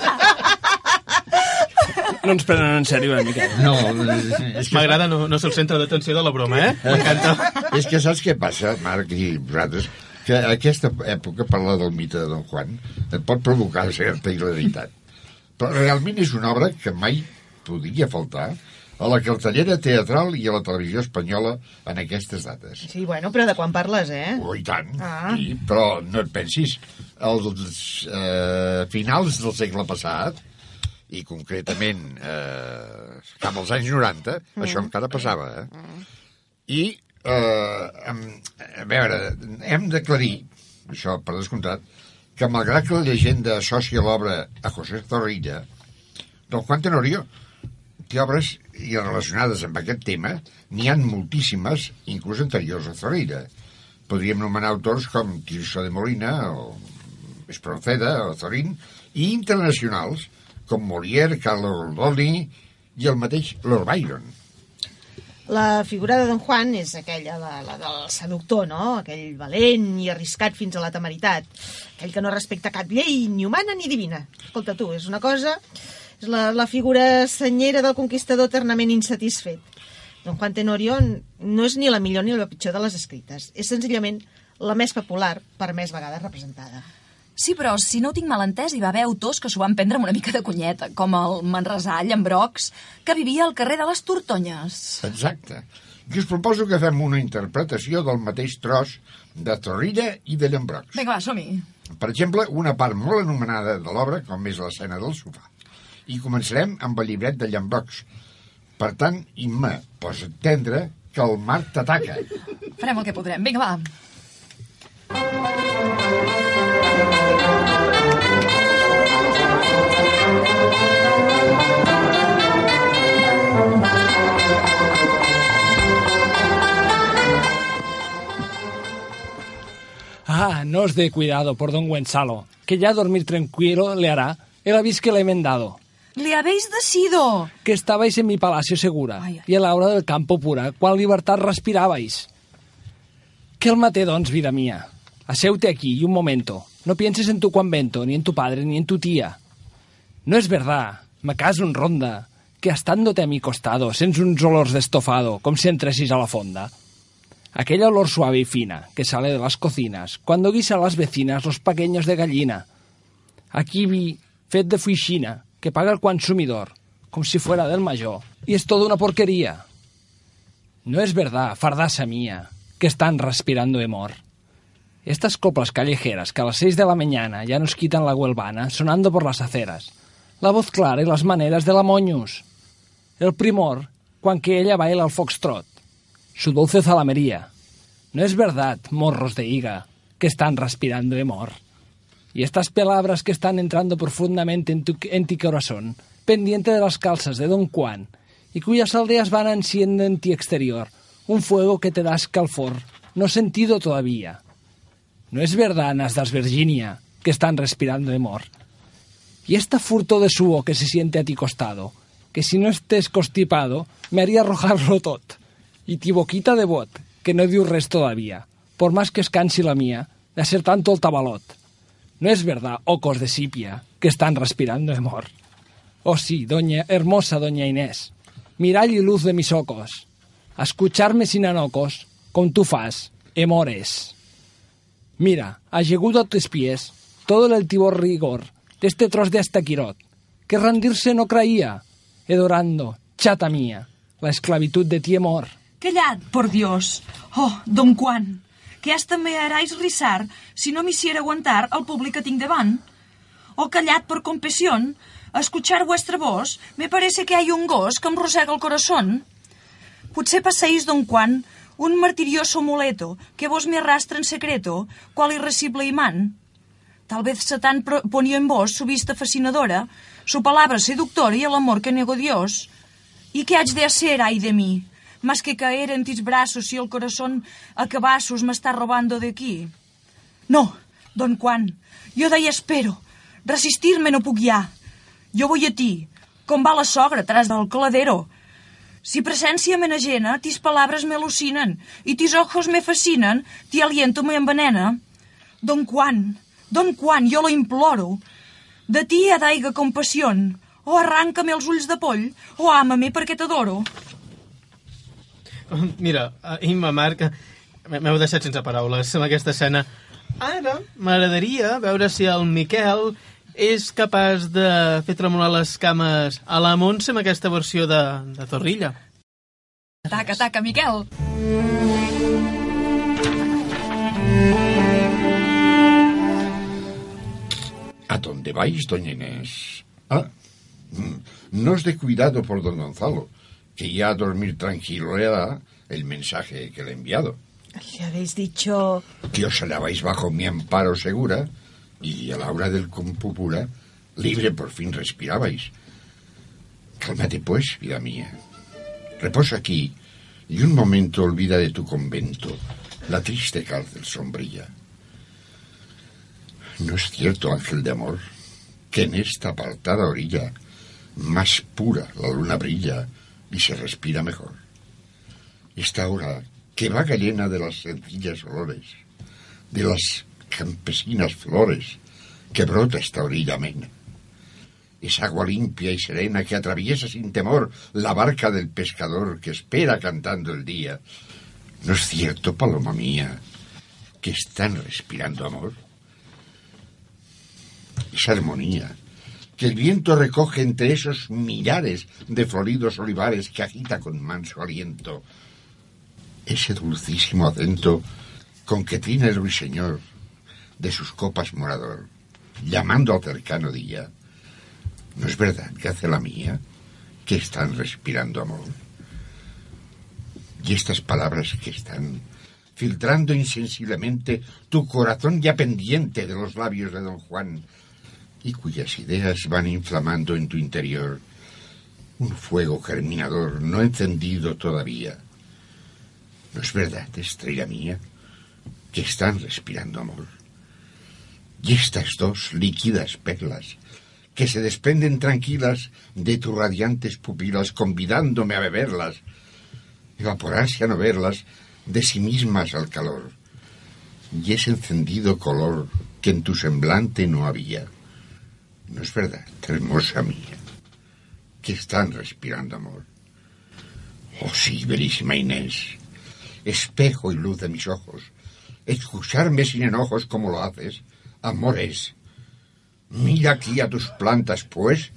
No ens prenen en sèrio, eh, Miquel? No, és que, M'agrada no, no ser el centre d'atenció de la broma, eh? M'encanta. és que saps què passa, Marc i vosaltres? Que aquesta època parlar del mite de Don Juan et pot provocar certa hilaritat. Però realment és una obra que mai podria faltar a la cartellera teatral i a la televisió espanyola en aquestes dates. Sí, bueno, però de quan parles, eh? Oh, i tant. Ah. I, però no et pensis, als eh, finals del segle passat, i concretament eh, cap als anys 90, això encara passava, eh? I, eh, a veure, hem d'aclarir, això per descomptat, que malgrat que la llegenda associa l'obra a José Zorrilla, Don Juan Tenorio té obres i relacionades amb aquest tema n'hi han moltíssimes, inclús anteriors a Zorrilla. Podríem nomenar autors com Tirso de Molina o Espronceda o Zorín i internacionals com Molière, Carlo Goldoni i el mateix Lord Byron. La figura de Don Juan és aquella, la, la del seductor, no? Aquell valent i arriscat fins a la temeritat. Aquell que no respecta cap llei, ni humana ni divina. Escolta tu, és una cosa... És la, la figura senyera del conquistador eternament insatisfet. Don Juan Tenorio no és ni la millor ni la pitjor de les escrites. És senzillament la més popular per més vegades representada. Sí, però si no ho tinc mal entès, hi va haver autors que s'ho van prendre amb una mica de cunyeta, com el Manresà Llambrocs, que vivia al carrer de les Tortonyes. Exacte. I us proposo que fem una interpretació del mateix tros de Zorrilla i de Llambrocs. Vinga, va, som-hi. Per exemple, una part molt anomenada de l'obra, com és l'escena del sofà. I començarem amb el llibret de Llambrocs. Per tant, Imma, posa't tendre que el mar t'ataca. Farem el que podrem. Vinga, va. Ah, no os dé cuidado por don Gonzalo, que ya dormir tranquilo le hará el aviso que le he mendado. Le habéis decido. Que estabais en mi palacio segura ai. y a la hora del campo pura, cual libertad respirabais. Que el maté, doncs, vida mía. Aseute aquí y un momento. No pienses en tu convento, ni en tu padre, ni en tu tía. No es verdad, me caso en ronda, que estándote a mi costado, sens uns olors d'estofado, com si entressis a la fonda. Aquella olor suave y fina que sale de las cocinas cuando guisa a las vecinas los pequeños de gallina. Aquí vi fet de fuixina que paga el consumidor como si fuera del mayor y es toda una porquería. No es verdad, fardasa mía, que están respirando hemor. Estas coplas callejeras que a las seis de la mañana ya nos quitan la huelvana sonando por las aceras. La voz clara y las maneras de la moños. El primor, cuan que ella baila al foxtrot. Su dulce zalamería. No es verdad, morros de higa, que están respirando hemor. Y estas palabras que están entrando profundamente en tu, en ti corazón, pendiente de las calzas de Don Juan, y cuyas aldeas van enciendo en ti exterior un fuego que te da escalfor, no sentido todavía. No es verdad, Nasdas Virginia, que están respirando hemor. Y esta furto de suo que se siente a ti costado, que si no estés constipado, me haría arrojarlo tot. Y ti boquita de bot, que no diu res todavía, por más que escansi la mía, de hacer tanto el tabalot. No es verdad, ocos de sipia, que están respirando hemor. Oh sí, doña, hermosa doña Inés, mirall y luz de mis ojos, a escucharme sin anocos, con tu faz, hemores. Mira, allegudo a tus pies, todo el altivo rigor de este tros de hasta Quirot, que rendirse no creía, edorando, chata mía, la esclavitud de ti amor. Callad, por Dios. Oh, don Juan, que hasta me haráis risar si no me hiciera aguantar al público que tinc davant. Oh, callad por compasión. A escuchar vuestra voz, me parece que hay un gos que em rosega el corazón. Potser passéis, don Juan, un martirioso muleto que vos me arrastra en secreto, cual irresible imán. Tal vez Satán ponía en vos su vista fascinadora, su palabra seductora y el amor que negó Dios. ¿Y qué has de hacer, ay de mí? Más que caer en tus brazos y el corazón a cabazos me está robando de aquí. No, don Juan, jo d'ahí espero. Resistir-me no puc ja. Jo vull a ti, com va la sogra tras del coladero. Si presencia me enajena, tis palabras me alucinen, y tis ojos me fascinen, ti aliento me envenena. Don Juan, don Juan, jo lo imploro. De ti ha d'aiga compassió. O arranca-me els ulls de poll, o ama-me perquè t'adoro. Mira, eh, Imma Marc, m'heu deixat sense paraules amb aquesta escena. Ara m'agradaria veure si el Miquel és capaç de fer tremolar les cames a la Montse amb aquesta versió de, de Zorrilla. Taca, taca, Miquel. ¿A dónde vais, doña Inés? Ah, Mm, No es de cuidado por don Gonzalo, que ya a dormir tranquilo le da el mensaje que le he enviado. Le habéis dicho... Que os alabáis bajo mi amparo segura y a la hora del compupura libre por fin respirabais. Cálmate pues, vida mía. Reposa aquí y un momento olvida de tu convento la triste cárcel sombrilla. ¿No es cierto, ángel de amor, que en esta apartada orilla más pura la luna brilla y se respira mejor? Esta hora que vaga llena de las sencillas olores, de las campesinas flores que brota esta orilla amena. Es agua limpia y serena que atraviesa sin temor la barca del pescador que espera cantando el día. ¿No es cierto, paloma mía, que están respirando amor? Esa armonía que el viento recoge entre esos millares de floridos olivares que agita con manso aliento. Ese dulcísimo acento con que tiene el ruiseñor de sus copas morador, llamando al cercano día. ¿No es verdad que hace la mía que están respirando amor? Y estas palabras que están filtrando insensiblemente tu corazón ya pendiente de los labios de don Juan y cuyas ideas van inflamando en tu interior un fuego germinador no encendido todavía. ¿No es verdad, estrella mía, que están respirando amor? Y estas dos líquidas perlas que se desprenden tranquilas de tus radiantes pupilas, convidándome a beberlas, evaporarse a no verlas de sí mismas al calor, y ese encendido color que en tu semblante no había. No es verdad, hermosa mía, que están respirando amor. Oh sí, verísima Inés, espejo y luz de mis ojos, escucharme sin enojos como lo haces, amor es. Mira aquí a tus plantas, pues,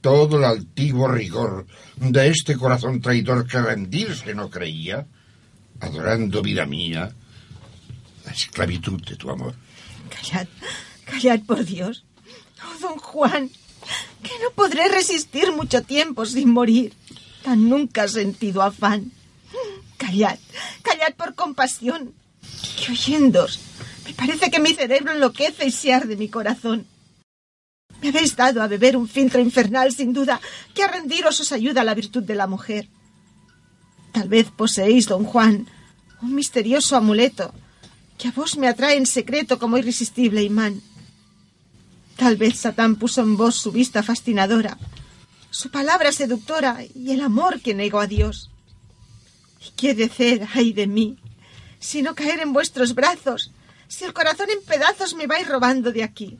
todo el altivo rigor de este corazón traidor que rendirse no creía, adorando vida mía, la esclavitud de tu amor. Callad, callad por Dios. Oh, don Juan, que no podré resistir mucho tiempo sin morir. Tan nunca he sentido afán. Callad, callad por compasión. Que oyéndos, me parece que mi cerebro enloquece y se arde mi corazón. Me habéis dado a beber un filtro infernal, sin duda, que a rendiros os ayuda la virtud de la mujer. Tal vez poseéis, don Juan, un misterioso amuleto que a vos me atrae en secreto como irresistible imán. Tal vez Satán puso en vos su vista fascinadora, su palabra seductora y el amor que negó a Dios. ¿Y qué de ser, ay de mí, si no caer en vuestros brazos, si el corazón en pedazos me vais robando de aquí?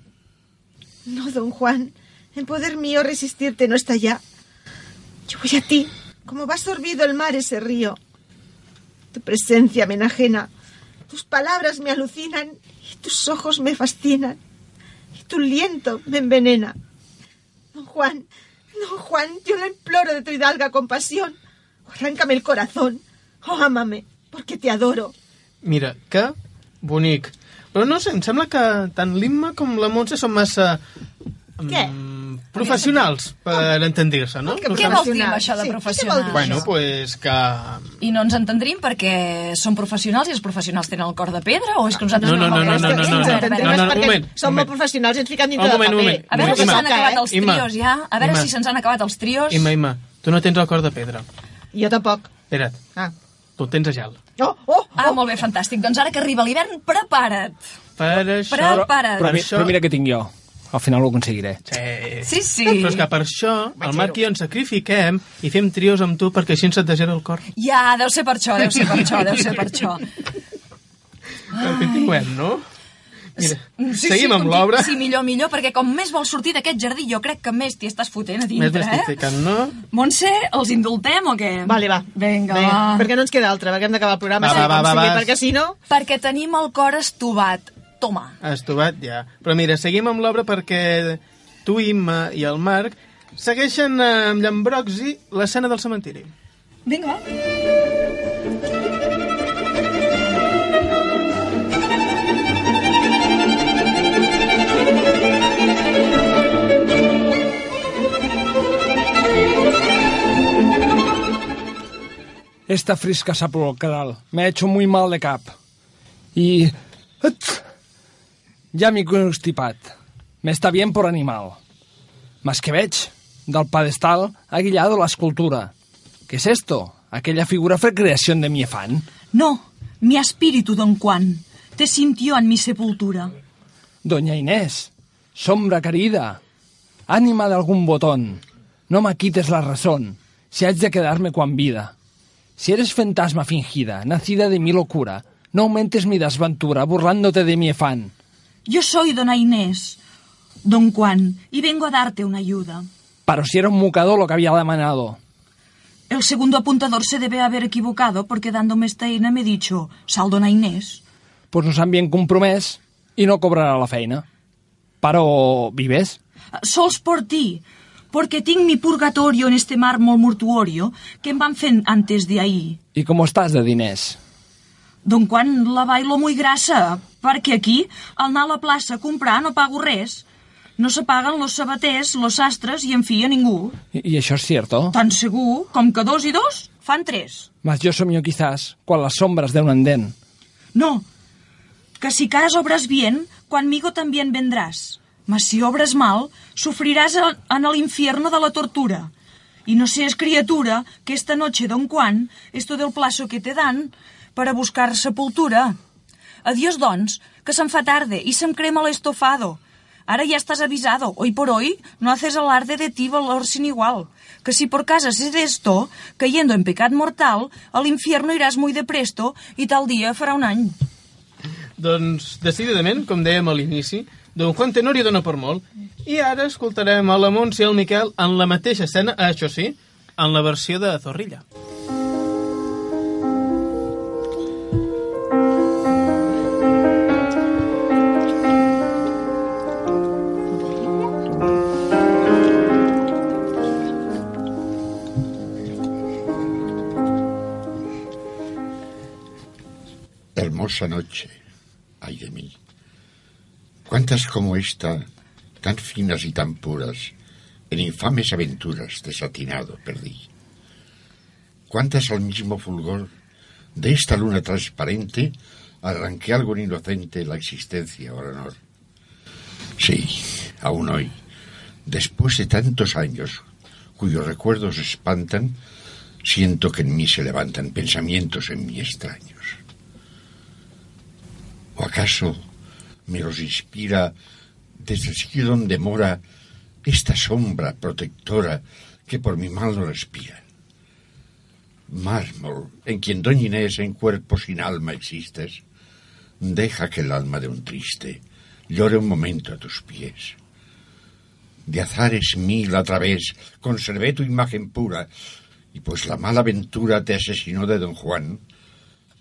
No, don Juan, en poder mío resistirte no está ya. Yo voy a ti, como va sorbido el mar ese río. Tu presencia me enajena, tus palabras me alucinan y tus ojos me fascinan tu aliento me envenena. Don Juan, don Juan, yo lo imploro de tu hidalga compasión. Arráncame el corazón, o ámame, porque te adoro. Mira, que bonic. Però no sé, em sembla que tant l'Imma com la Montse són massa... Què? mm, professionals per entendir-se, no? Que No Què sé. vols dir amb això de Sí, què vol professional? dir Bueno, pues que... I no ens entendrim perquè som professionals i els professionals tenen el cor de pedra o és que nosaltres No, no, no, no, no, que no, no, no, no, no, perquè moment, som molt professionals i ens fiquem dintre un paper. moment. A veure si s'han acabat els trios ja. A veure si se'ns han acabat els trios. Imma, Imma, tu no tens el cor de pedra. Jo tampoc. Espera't, Ah. tu el tens a gel. Oh, oh, Ah, molt bé, fantàstic. Doncs ara que arriba l'hivern, prepara't. Per això... Prepara't. Però, mi- això- però mira què tinc jo. Al final ho aconseguiré. Sí. Sí, sí. Però és que per això el Marc i jo ens sacrifiquem i fem trios amb tu perquè així ens et desera el cor. Ja, deu ser per això, deu ser per això, deu ser per això. Continuem, no? Mira, Sí, seguim sí, amb l'obra. Sí, millor, millor, perquè com més vols sortir d'aquest jardí, jo crec que més t'hi estàs fotent a Més dintre, m'estic eh? ficant, no? Montse, els indultem o què? Vale, va. Vinga, Vinga, va. perquè no ens queda altra, perquè hem d'acabar el programa. Va, va, va, sigui, va. Perquè si no... Perquè tenim el cor estovat. Toma. Estovat ja. Però mira, seguim amb l'obra perquè tu, Imma i el Marc segueixen eh, amb Llambroxi l'escena del cementiri. Vinga. Esta frisca sapolcral me ha hecho muy mal de cap. I... Ya m'he constipat. Me está bien por animal. Mas que veig, del pedestal ha guillado la escultura. ¿Qué es esto? Aquella figura fue creación de mi afán. No, mi espíritu, don Juan, te sintió en mi sepultura. Doña Inés, sombra querida, ánima de algún botón, no me quites la razón, si has de quedarme con vida. Si eres fantasma fingida, nacida de mi locura, no aumentes mi desventura burlándote de mi afán. Yo soy dona Inés, don Juan, y vengo a darte una ayuda. Pero si era un mucador lo que había demandado. El segundo apuntador se debe haber equivocado porque dándome esta eina me he dicho, sal dona Inés. Pues nos han bien compromès i no cobrarà la feina. Però vives? Sols por ti, porque tinc mi purgatorio en este mármol mortuorio que em van fent antes de ahí. I com estàs de diners? Don Juan la bailo muy grassa, perquè aquí, al anar a la plaça a comprar, no pago res. No se paguen los sabaters, los sastres i, en fi, a ningú. I, i això és cierto? Tan segur com que dos i dos fan tres. Mas yo somio quizás quan las sombras de un andén. No, que si caras obras bien, conmigo también vendrás. Mas si obras mal, sufrirás a- en el infierno de la tortura. Y no seas criatura que esta noche, don Juan, esto del plazo que te dan para buscar sepultura. Adiós, doncs, que se'm fa tarde y se'm crema l'estofado. Ahora ya estás avisado. Hoy por hoy no haces alarde de ti valor sin igual. Que si por casa haces esto, cayendo en pecat mortal, al infierno irás muy de presto y tal día farà un any. Doncs, decididament, com dèiem a l'inici, Don Juan Tenorio dona per molt. I ara escoltarem a la Montse i el Miquel en la mateixa escena, això sí, en la versió de Zorrilla. Noche, ay de mí. Cuántas como esta, tan finas y tan puras, en infames aventuras desatinado perdí. Cuántas al mismo fulgor de esta luna transparente arranqué algo inocente la existencia o el honor. Sí, aún hoy, después de tantos años, cuyos recuerdos espantan, siento que en mí se levantan pensamientos en mí extraños. ¿O acaso me los inspira desde el sitio donde mora esta sombra protectora que por mi mal no respira? Mármol, en quien doña Inés en cuerpo sin alma existes, deja que el alma de un triste llore un momento a tus pies. De azares mil a través conservé tu imagen pura, y pues la mala ventura te asesinó de don Juan,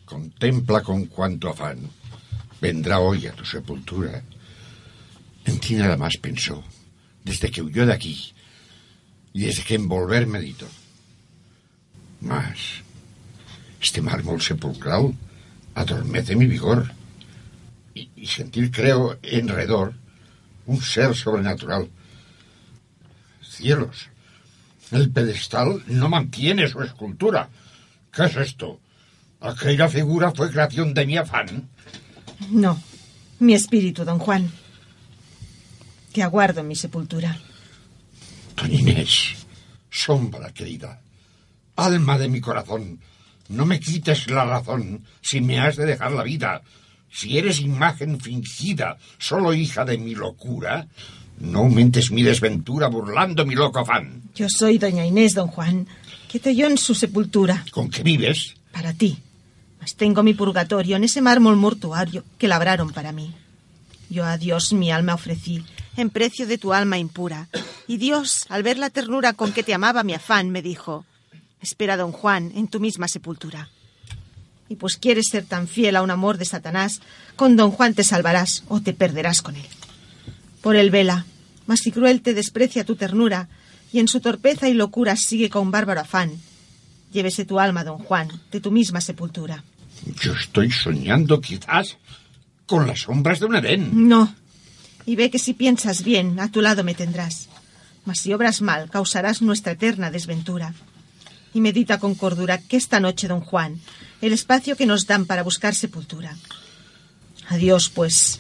contempla con cuánto afán vendrá hoy a tu sepultura. En ti nada más pensó, desde que huyó de aquí y desde que envolver meditó. Mas, este mármol sepulcral adormece mi vigor y, y sentir, creo, enredor un ser sobrenatural. Cielos, el pedestal no mantiene su escultura. ¿Qué es esto? Aquella figura fue creación de mi afán. No, mi espíritu, don Juan. Te aguardo en mi sepultura. Don Inés, sombra querida, alma de mi corazón, no me quites la razón si me has de dejar la vida. Si eres imagen fingida, solo hija de mi locura, no aumentes mi desventura burlando mi loco afán. Yo soy doña Inés, don Juan, que te halló en su sepultura. ¿Con qué vives? Para ti. Mas tengo mi purgatorio en ese mármol mortuario que labraron para mí. Yo a Dios mi alma ofrecí, en precio de tu alma impura. Y Dios, al ver la ternura con que te amaba mi afán, me dijo, espera, don Juan, en tu misma sepultura. Y pues quieres ser tan fiel a un amor de Satanás, con don Juan te salvarás o te perderás con él. Por él vela, mas si cruel te desprecia tu ternura, y en su torpeza y locura sigue con bárbaro afán, llévese tu alma, don Juan, de tu misma sepultura. Yo estoy soñando quizás con las sombras de un Edén. No. Y ve que si piensas bien, a tu lado me tendrás. Mas si obras mal, causarás nuestra eterna desventura. y medita con cordura que esta noche, don Juan, el espacio que nos dan para buscar sepultura. Adiós, pues,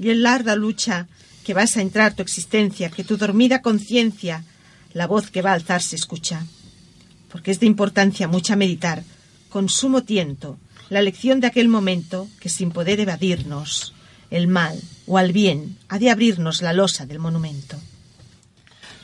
y en larga lucha que vas a entrar tu existencia, que tu dormida conciencia, la voz que va a alzarse escucha. Porque es de importancia mucha meditar, con sumo tiento, la lección de aquel momento que sin poder evadirnos, el mal o al bien ha de abrirnos la losa del monumento.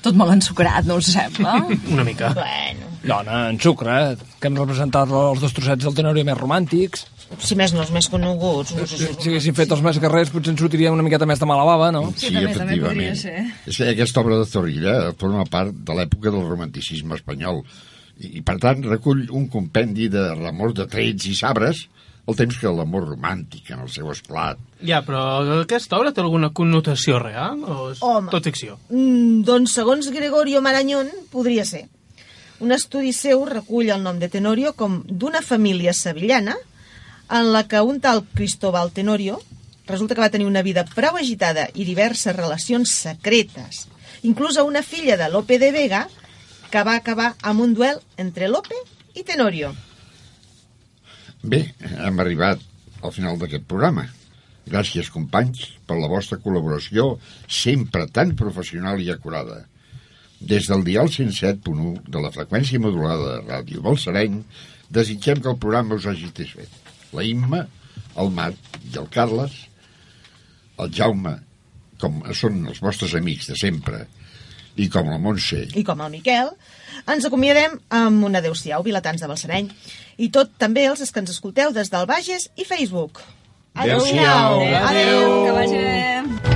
Tot molt ensucrat, no us sembla? Una mica. Bueno, Dona, en sucre, que hem representat els dos trossets del Tenorio més romàntics. si més no, els més coneguts. No sé Si, si... si haguéssim fet els més guerrers, potser ens sortiria una miqueta més de mala bava, no? Sí, també- també podria ser. És que aquesta obra de Zorrilla forma part de l'època del romanticisme espanyol i, i per tant recull un compendi de l'amor de trets i sabres el temps que l'amor romàntic en el seu esclat. Ja, però aquesta obra té alguna connotació real o és Home. tot ficció? Mm, doncs, segons Gregorio Marañón, podria ser. Un estudi seu recull el nom de Tenorio com d'una família sevillana en la que un tal Cristóbal Tenorio resulta que va tenir una vida prou agitada i diverses relacions secretes. Inclús a una filla de Lope de Vega que va acabar amb un duel entre Lope i Tenorio. Bé, hem arribat al final d'aquest programa. Gràcies, companys, per la vostra col·laboració sempre tan professional i acurada. Des del dial 107.1 de la freqüència modulada de Ràdio Balsareny, desitgem que el programa us hagi satisfet. La Imma, el Marc i el Carles, el Jaume, com són els vostres amics de sempre, i com la Montse, I com el Miquel, ens acomiadem amb un adeu-siau, vilatans de Balsareny. I tot també els que ens escolteu des del Bages i Facebook. Adéu-siau. Adéu. Que vagi bé.